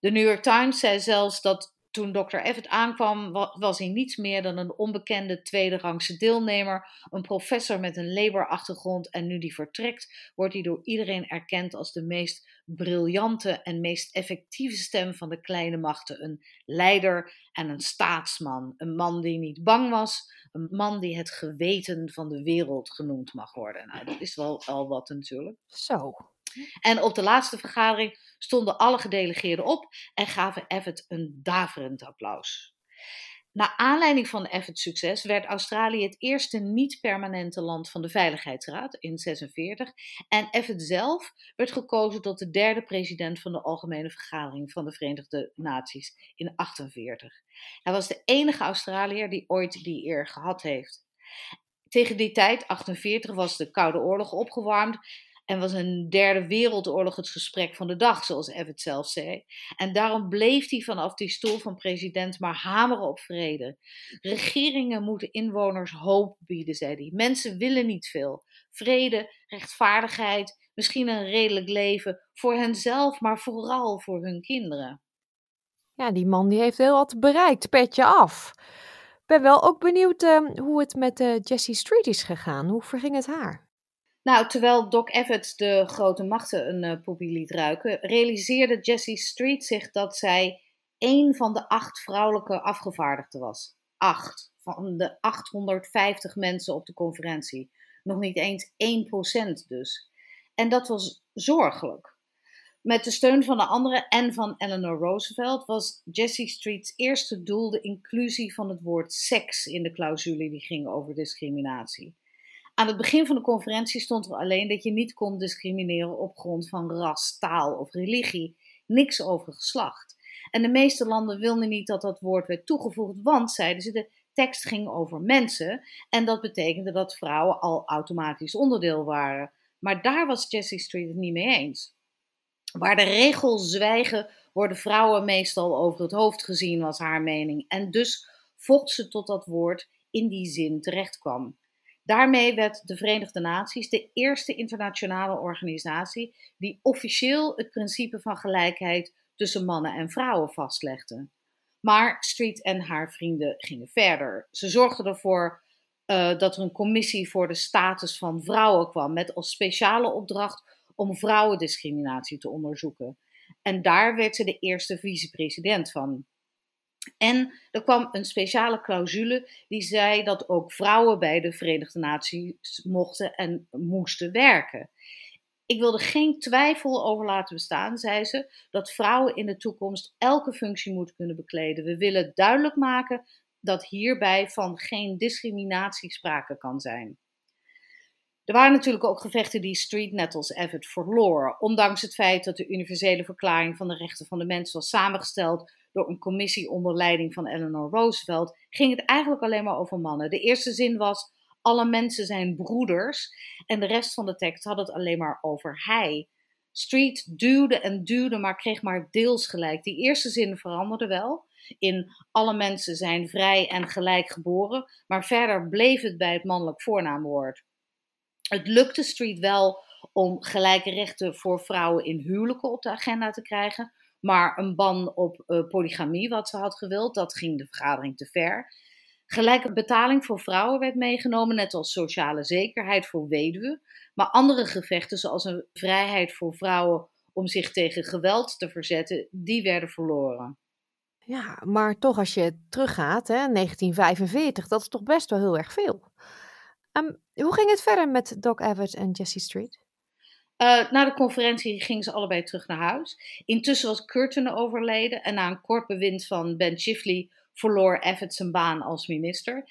De New York Times zei zelfs dat toen Dr. Everett aankwam, was hij niets meer dan een onbekende tweederangse deelnemer, een professor met een Labour-achtergrond en nu die vertrekt, wordt hij door iedereen erkend als de meest briljante en meest effectieve stem van de kleine machten. Een leider en een staatsman, een man die niet bang was, een man die het geweten van de wereld genoemd mag worden. Nou, dat is wel al wat natuurlijk. Zo. En op de laatste vergadering stonden alle gedelegeerden op en gaven Everett een daverend applaus. Na aanleiding van Everett's succes werd Australië het eerste niet-permanente land van de Veiligheidsraad in 46 en Everett zelf werd gekozen tot de derde president van de Algemene Vergadering van de Verenigde Naties in 48. Hij was de enige Australiër die ooit die eer gehad heeft. Tegen die tijd, 48, was de Koude Oorlog opgewarmd en was een derde wereldoorlog het gesprek van de dag, zoals Everett zelf zei. En daarom bleef hij vanaf die stoel van president maar hameren op vrede. Regeringen moeten inwoners hoop bieden, zei hij. Mensen willen niet veel. Vrede, rechtvaardigheid, misschien een redelijk leven voor henzelf, maar vooral voor hun kinderen. Ja, die man die heeft heel wat bereikt, petje af. Ben wel ook benieuwd uh, hoe het met uh, Jessie Street is gegaan. Hoe verging het haar? Nou, terwijl Doc Evans de grote machten een uh, liet ruiken, realiseerde Jessie Street zich dat zij één van de acht vrouwelijke afgevaardigden was. Acht van de 850 mensen op de conferentie. Nog niet eens 1% dus. En dat was zorgelijk. Met de steun van de anderen en van Eleanor Roosevelt was Jessie Street's eerste doel de inclusie van het woord seks in de clausule die ging over discriminatie. Aan het begin van de conferentie stond er alleen dat je niet kon discrimineren op grond van ras, taal of religie. Niks over geslacht. En de meeste landen wilden niet dat dat woord werd toegevoegd, want, zeiden ze, de tekst ging over mensen. En dat betekende dat vrouwen al automatisch onderdeel waren. Maar daar was Jessie Street het niet mee eens. Waar de regels zwijgen, worden vrouwen meestal over het hoofd gezien, was haar mening. En dus vocht ze tot dat woord in die zin terecht kwam. Daarmee werd de Verenigde Naties de eerste internationale organisatie die officieel het principe van gelijkheid tussen mannen en vrouwen vastlegde. Maar Street en haar vrienden gingen verder. Ze zorgden ervoor uh, dat er een commissie voor de status van vrouwen kwam, met als speciale opdracht om vrouwendiscriminatie te onderzoeken. En daar werd ze de eerste vicepresident van. En er kwam een speciale clausule die zei dat ook vrouwen bij de Verenigde Naties mochten en moesten werken. Ik wilde geen twijfel over laten bestaan, zei ze, dat vrouwen in de toekomst elke functie moeten kunnen bekleden. We willen duidelijk maken dat hierbij van geen discriminatie sprake kan zijn. Er waren natuurlijk ook gevechten die Street net als Everett verloor. Ondanks het feit dat de Universele Verklaring van de Rechten van de Mens was samengesteld door een commissie onder leiding van Eleanor Roosevelt, ging het eigenlijk alleen maar over mannen. De eerste zin was: alle mensen zijn broeders. En de rest van de tekst had het alleen maar over hij. Street duwde en duwde, maar kreeg maar deels gelijk. Die eerste zin veranderde wel. In alle mensen zijn vrij en gelijk geboren. Maar verder bleef het bij het mannelijk voornaamwoord. Het lukte Street wel om gelijke rechten voor vrouwen in huwelijken op de agenda te krijgen. Maar een ban op uh, polygamie, wat ze had gewild, dat ging de vergadering te ver. Gelijke betaling voor vrouwen werd meegenomen, net als sociale zekerheid voor weduwen. Maar andere gevechten, zoals een vrijheid voor vrouwen om zich tegen geweld te verzetten, die werden verloren. Ja, maar toch als je teruggaat, hè, 1945, dat is toch best wel heel erg veel. Um, hoe ging het verder met Doc Evans en Jesse Street? Uh, na de conferentie gingen ze allebei terug naar huis. Intussen was Curtin overleden en na een kort bewind van Ben Chifley verloor Evans zijn baan als minister.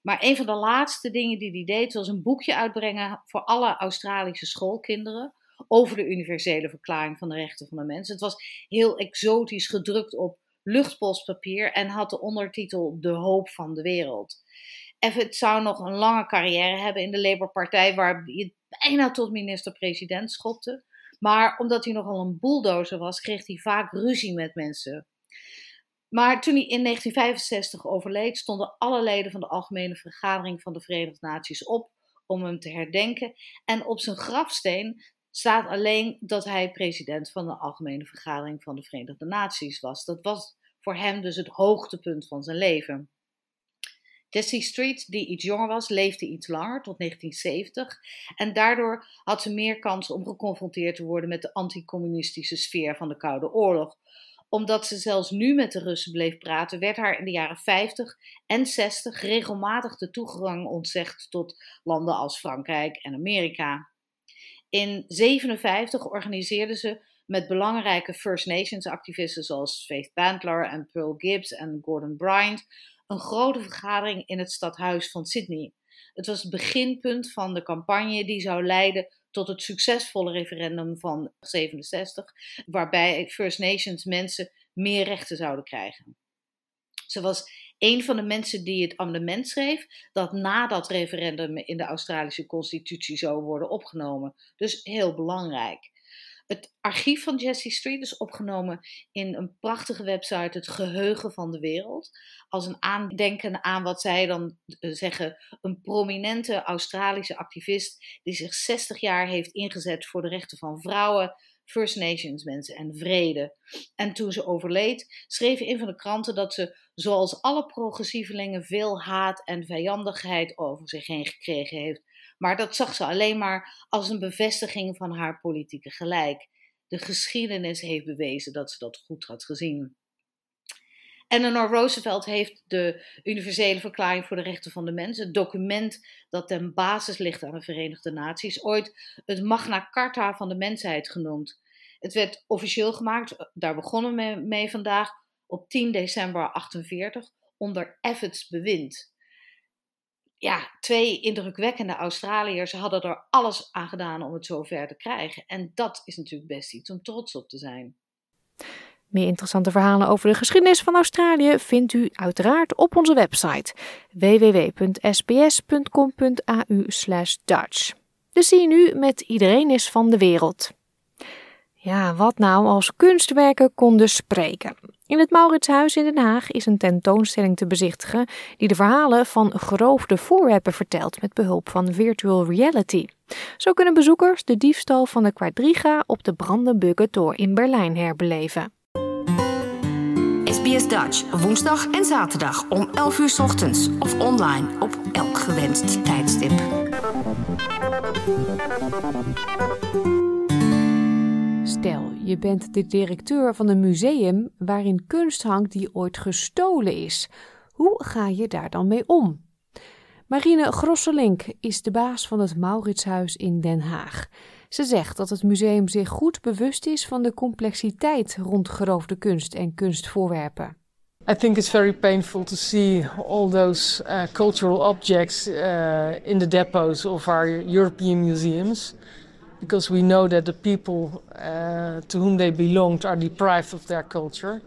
Maar een van de laatste dingen die hij deed was een boekje uitbrengen voor alle Australische schoolkinderen over de universele verklaring van de rechten van de mens. Het was heel exotisch gedrukt op luchtpostpapier en had de ondertitel De hoop van de wereld. Evans zou nog een lange carrière hebben in de Labour-partij, waar hij bijna tot minister-president schopte. Maar omdat hij nogal een bulldozer was, kreeg hij vaak ruzie met mensen. Maar toen hij in 1965 overleed, stonden alle leden van de Algemene Vergadering van de Verenigde Naties op om hem te herdenken. En op zijn grafsteen staat alleen dat hij president van de Algemene Vergadering van de Verenigde Naties was. Dat was voor hem dus het hoogtepunt van zijn leven. Jessie Street, die iets jonger was, leefde iets langer, tot 1970. En daardoor had ze meer kans om geconfronteerd te worden met de anticommunistische sfeer van de Koude Oorlog. Omdat ze zelfs nu met de Russen bleef praten, werd haar in de jaren 50 en 60 regelmatig de toegang ontzegd tot landen als Frankrijk en Amerika. In 1957 organiseerde ze met belangrijke First Nations activisten zoals Faith Bandler en Pearl Gibbs en Gordon Bryant een grote vergadering in het stadhuis van Sydney. Het was het beginpunt van de campagne die zou leiden tot het succesvolle referendum van 67, waarbij First Nations mensen meer rechten zouden krijgen. Ze was een van de mensen die het amendement schreef dat na dat referendum in de Australische constitutie zou worden opgenomen. Dus heel belangrijk. Het archief van Jessie Street is opgenomen in een prachtige website, Het Geheugen van de Wereld. Als een aandenken aan wat zij dan eh, zeggen, een prominente Australische activist die zich 60 jaar heeft ingezet voor de rechten van vrouwen, First Nations mensen en vrede. En toen ze overleed, schreef een van de kranten dat ze, zoals alle progressievelingen, veel haat en vijandigheid over zich heen gekregen heeft. Maar dat zag ze alleen maar als een bevestiging van haar politieke gelijk. De geschiedenis heeft bewezen dat ze dat goed had gezien. Eleanor Roosevelt heeft de Universele Verklaring voor de Rechten van de Mens, het document dat ten basis ligt aan de Verenigde Naties, ooit het Magna Carta van de mensheid genoemd. Het werd officieel gemaakt, daar begonnen we mee vandaag, op 10 december 48 onder Evatt's bewind ja, twee indrukwekkende Australiërs hadden er alles aan gedaan om het zover te krijgen. En dat is natuurlijk best iets om trots op te zijn. Meer interessante verhalen over de geschiedenis van Australië vindt u uiteraard op onze website www.sbs.com.au/dutch. Dus zie je nu met Iedereen is van de wereld. Ja, wat nou als kunstwerken konden spreken? In het Mauritshuis in Den Haag is een tentoonstelling te bezichtigen die de verhalen van geroofde voorwerpen vertelt met behulp van virtual reality. Zo kunnen bezoekers de diefstal van de Quadriga op de Brandenburger Tor in Berlijn herbeleven. SBS Dutch, woensdag en zaterdag om 11 uur ochtends of online op elk gewenst tijdstip. Stel, je bent de directeur van een museum waarin kunst hangt die ooit gestolen is. Hoe ga je daar dan mee om? Marine Grosselink is de baas van het Mauritshuis in Den Haag. Ze zegt dat het museum zich goed bewust is van de complexiteit rond geroofde kunst en kunstvoorwerpen. I think it's very painful to see all those uh, cultural objects uh, in the depots of our European museums, because we know that the people uh, to whom they belonged are deprived of their culture.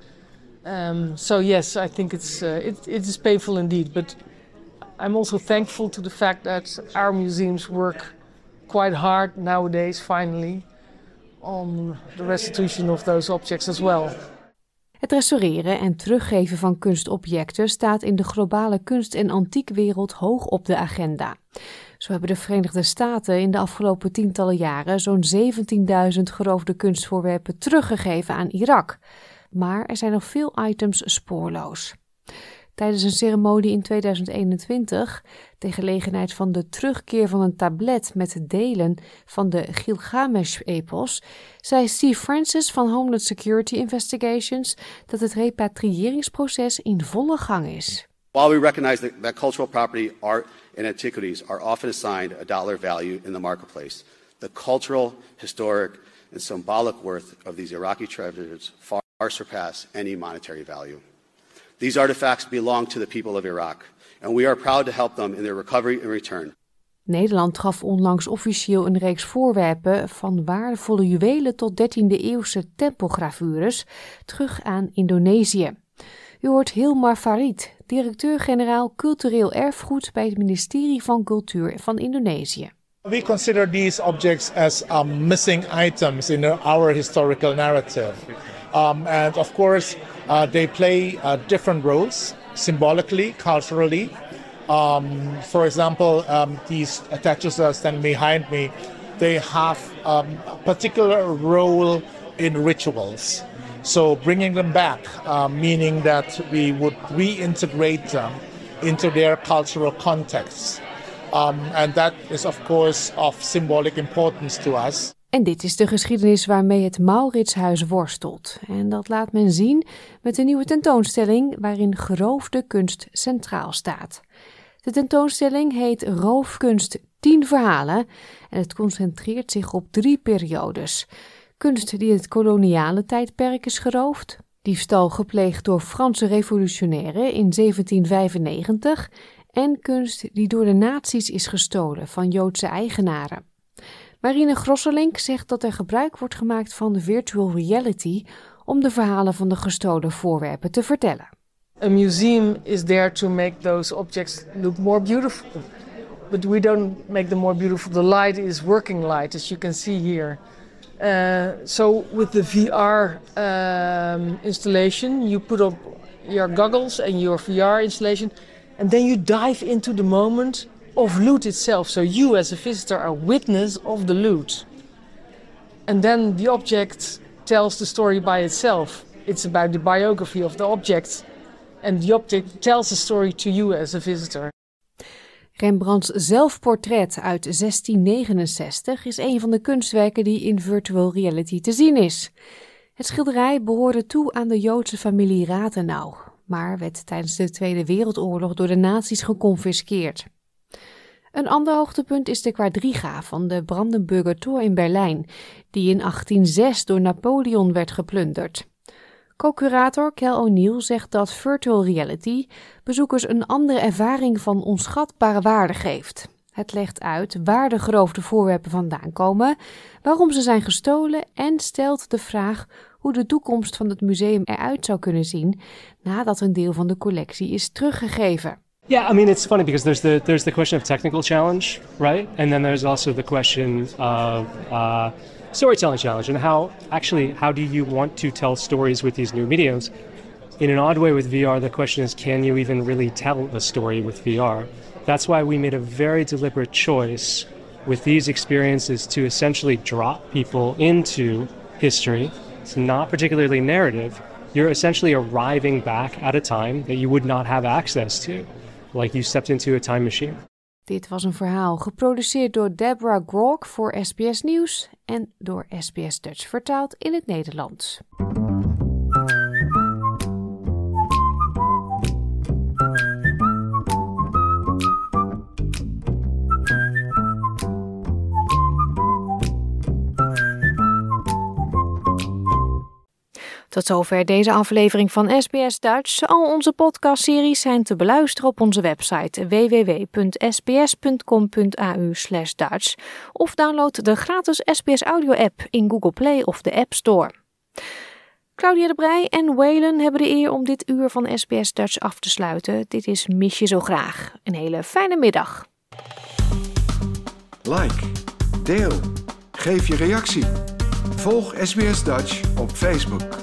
Um, so yes, I think it's uh, it, it is painful indeed, but I'm also thankful to the fact that our museums work quite hard nowadays, finally, on the restitution of those objects as well. Het restaureren en teruggeven van kunstobjecten staat in de globale kunst- en antiekwereld hoog op de agenda. Zo hebben de Verenigde Staten in de afgelopen tientallen jaren zo'n 17.000 geroofde kunstvoorwerpen teruggegeven aan Irak. Maar er zijn nog veel items spoorloos. Tijdens een ceremonie in 2021, ter gelegenheid van de terugkeer van een tablet met delen van de Gilgamesh-epos, zei Steve Francis van Homeland Security Investigations dat het repatriëringsproces in volle gang is. While we recognize cultural property, art, and antiquities are often assigned a dollar value in the marketplace, the cultural, historic, and symbolic worth of these Iraqi treasures far surpass any monetary value. These artifacts belong to the people of Iraq, and we are proud to help them in their recovery and return. Nederland gaf onlangs officieel een reeks voorwerpen van waardevolle juwelen tot 13e eeuwse tempelgravures terug aan Indonesië. U hoort Hilmar Farid, directeur-generaal cultureel erfgoed bij het ministerie van Cultuur van Indonesië. We consider these objects as um, missing items in our historical narrative. Um, and of course, uh, they play uh, different roles symbolically, culturally. Um, for example, um, these behind me, they have um, a particular role in rituals. So bringing them back, uh, meaning that we would reintegrate them into their cultural context. Um, and that is, of course, of symbolic importance to us. En dit is de geschiedenis waarmee het Mauritshuis worstelt. En dat laat men zien met een nieuwe tentoonstelling waarin geroofde kunst centraal staat. De tentoonstelling heet Roofkunst 10 verhalen en het concentreert zich op drie periodes. Kunst die het koloniale tijdperk is geroofd, diefstal gepleegd door Franse revolutionairen in 1795 en kunst die door de nazi's is gestolen van Joodse eigenaren. Marine Grosselink zegt dat er gebruik wordt gemaakt van de virtual reality om de verhalen van de gestolen voorwerpen te vertellen. A museum is there to make those objects look more beautiful. But we don't make them more beautiful. The light is working light, as you can see here. Uh, so with the VR um, installation, you put up your goggles and your VR installation, and then you dive into the moment of loot itself. So you, as a visitor, are witness of the loot. And then the object tells the story by itself. It's about the biography of the object, and the object tells the story to you as a visitor. Rembrandts zelfportret uit 1669 is een van de kunstwerken die in virtual reality te zien is. Het schilderij behoorde toe aan de Joodse familie Rathenau, maar werd tijdens de Tweede Wereldoorlog door de nazi's geconfiskeerd. Een ander hoogtepunt is de Quadriga van de Brandenburger Tor in Berlijn, die in 1806 door Napoleon werd geplunderd. Co-curator Kel O'Neill zegt dat virtual reality bezoekers een andere ervaring van onschatbare waarde geeft. Het legt uit waar de geroofde voorwerpen vandaan komen, waarom ze zijn gestolen en stelt de vraag hoe de toekomst van het museum eruit zou kunnen zien nadat een deel van de collectie is teruggegeven. Yeah, I mean it's funny because there's the there's the question of technical challenge, right? And then there's also the question of uh, storytelling challenge and how actually how do you want to tell stories with these new mediums? In an odd way with VR, the question is can you even really tell a story with VR? That's why we made a very deliberate choice with these experiences to essentially drop people into history. It's not particularly narrative. You're essentially arriving back at a time that you would not have access to, like you stepped into a time machine. Dit was een verhaal geproduceerd door Deborah Grok voor SBS Nieuws en door SBS Dutch vertaald in het Nederlands. Tot zover deze aflevering van SBS Dutch. Al onze podcastseries zijn te beluisteren op onze website www.sbs.com.au Dutch of download de gratis SBS Audio app in Google Play of de App Store. Claudia de Brij en Waylon hebben de eer om dit uur van SBS Dutch af te sluiten. Dit is Mis je zo graag. Een hele fijne middag. Like, deel, geef je reactie. Volg SBS Dutch op Facebook.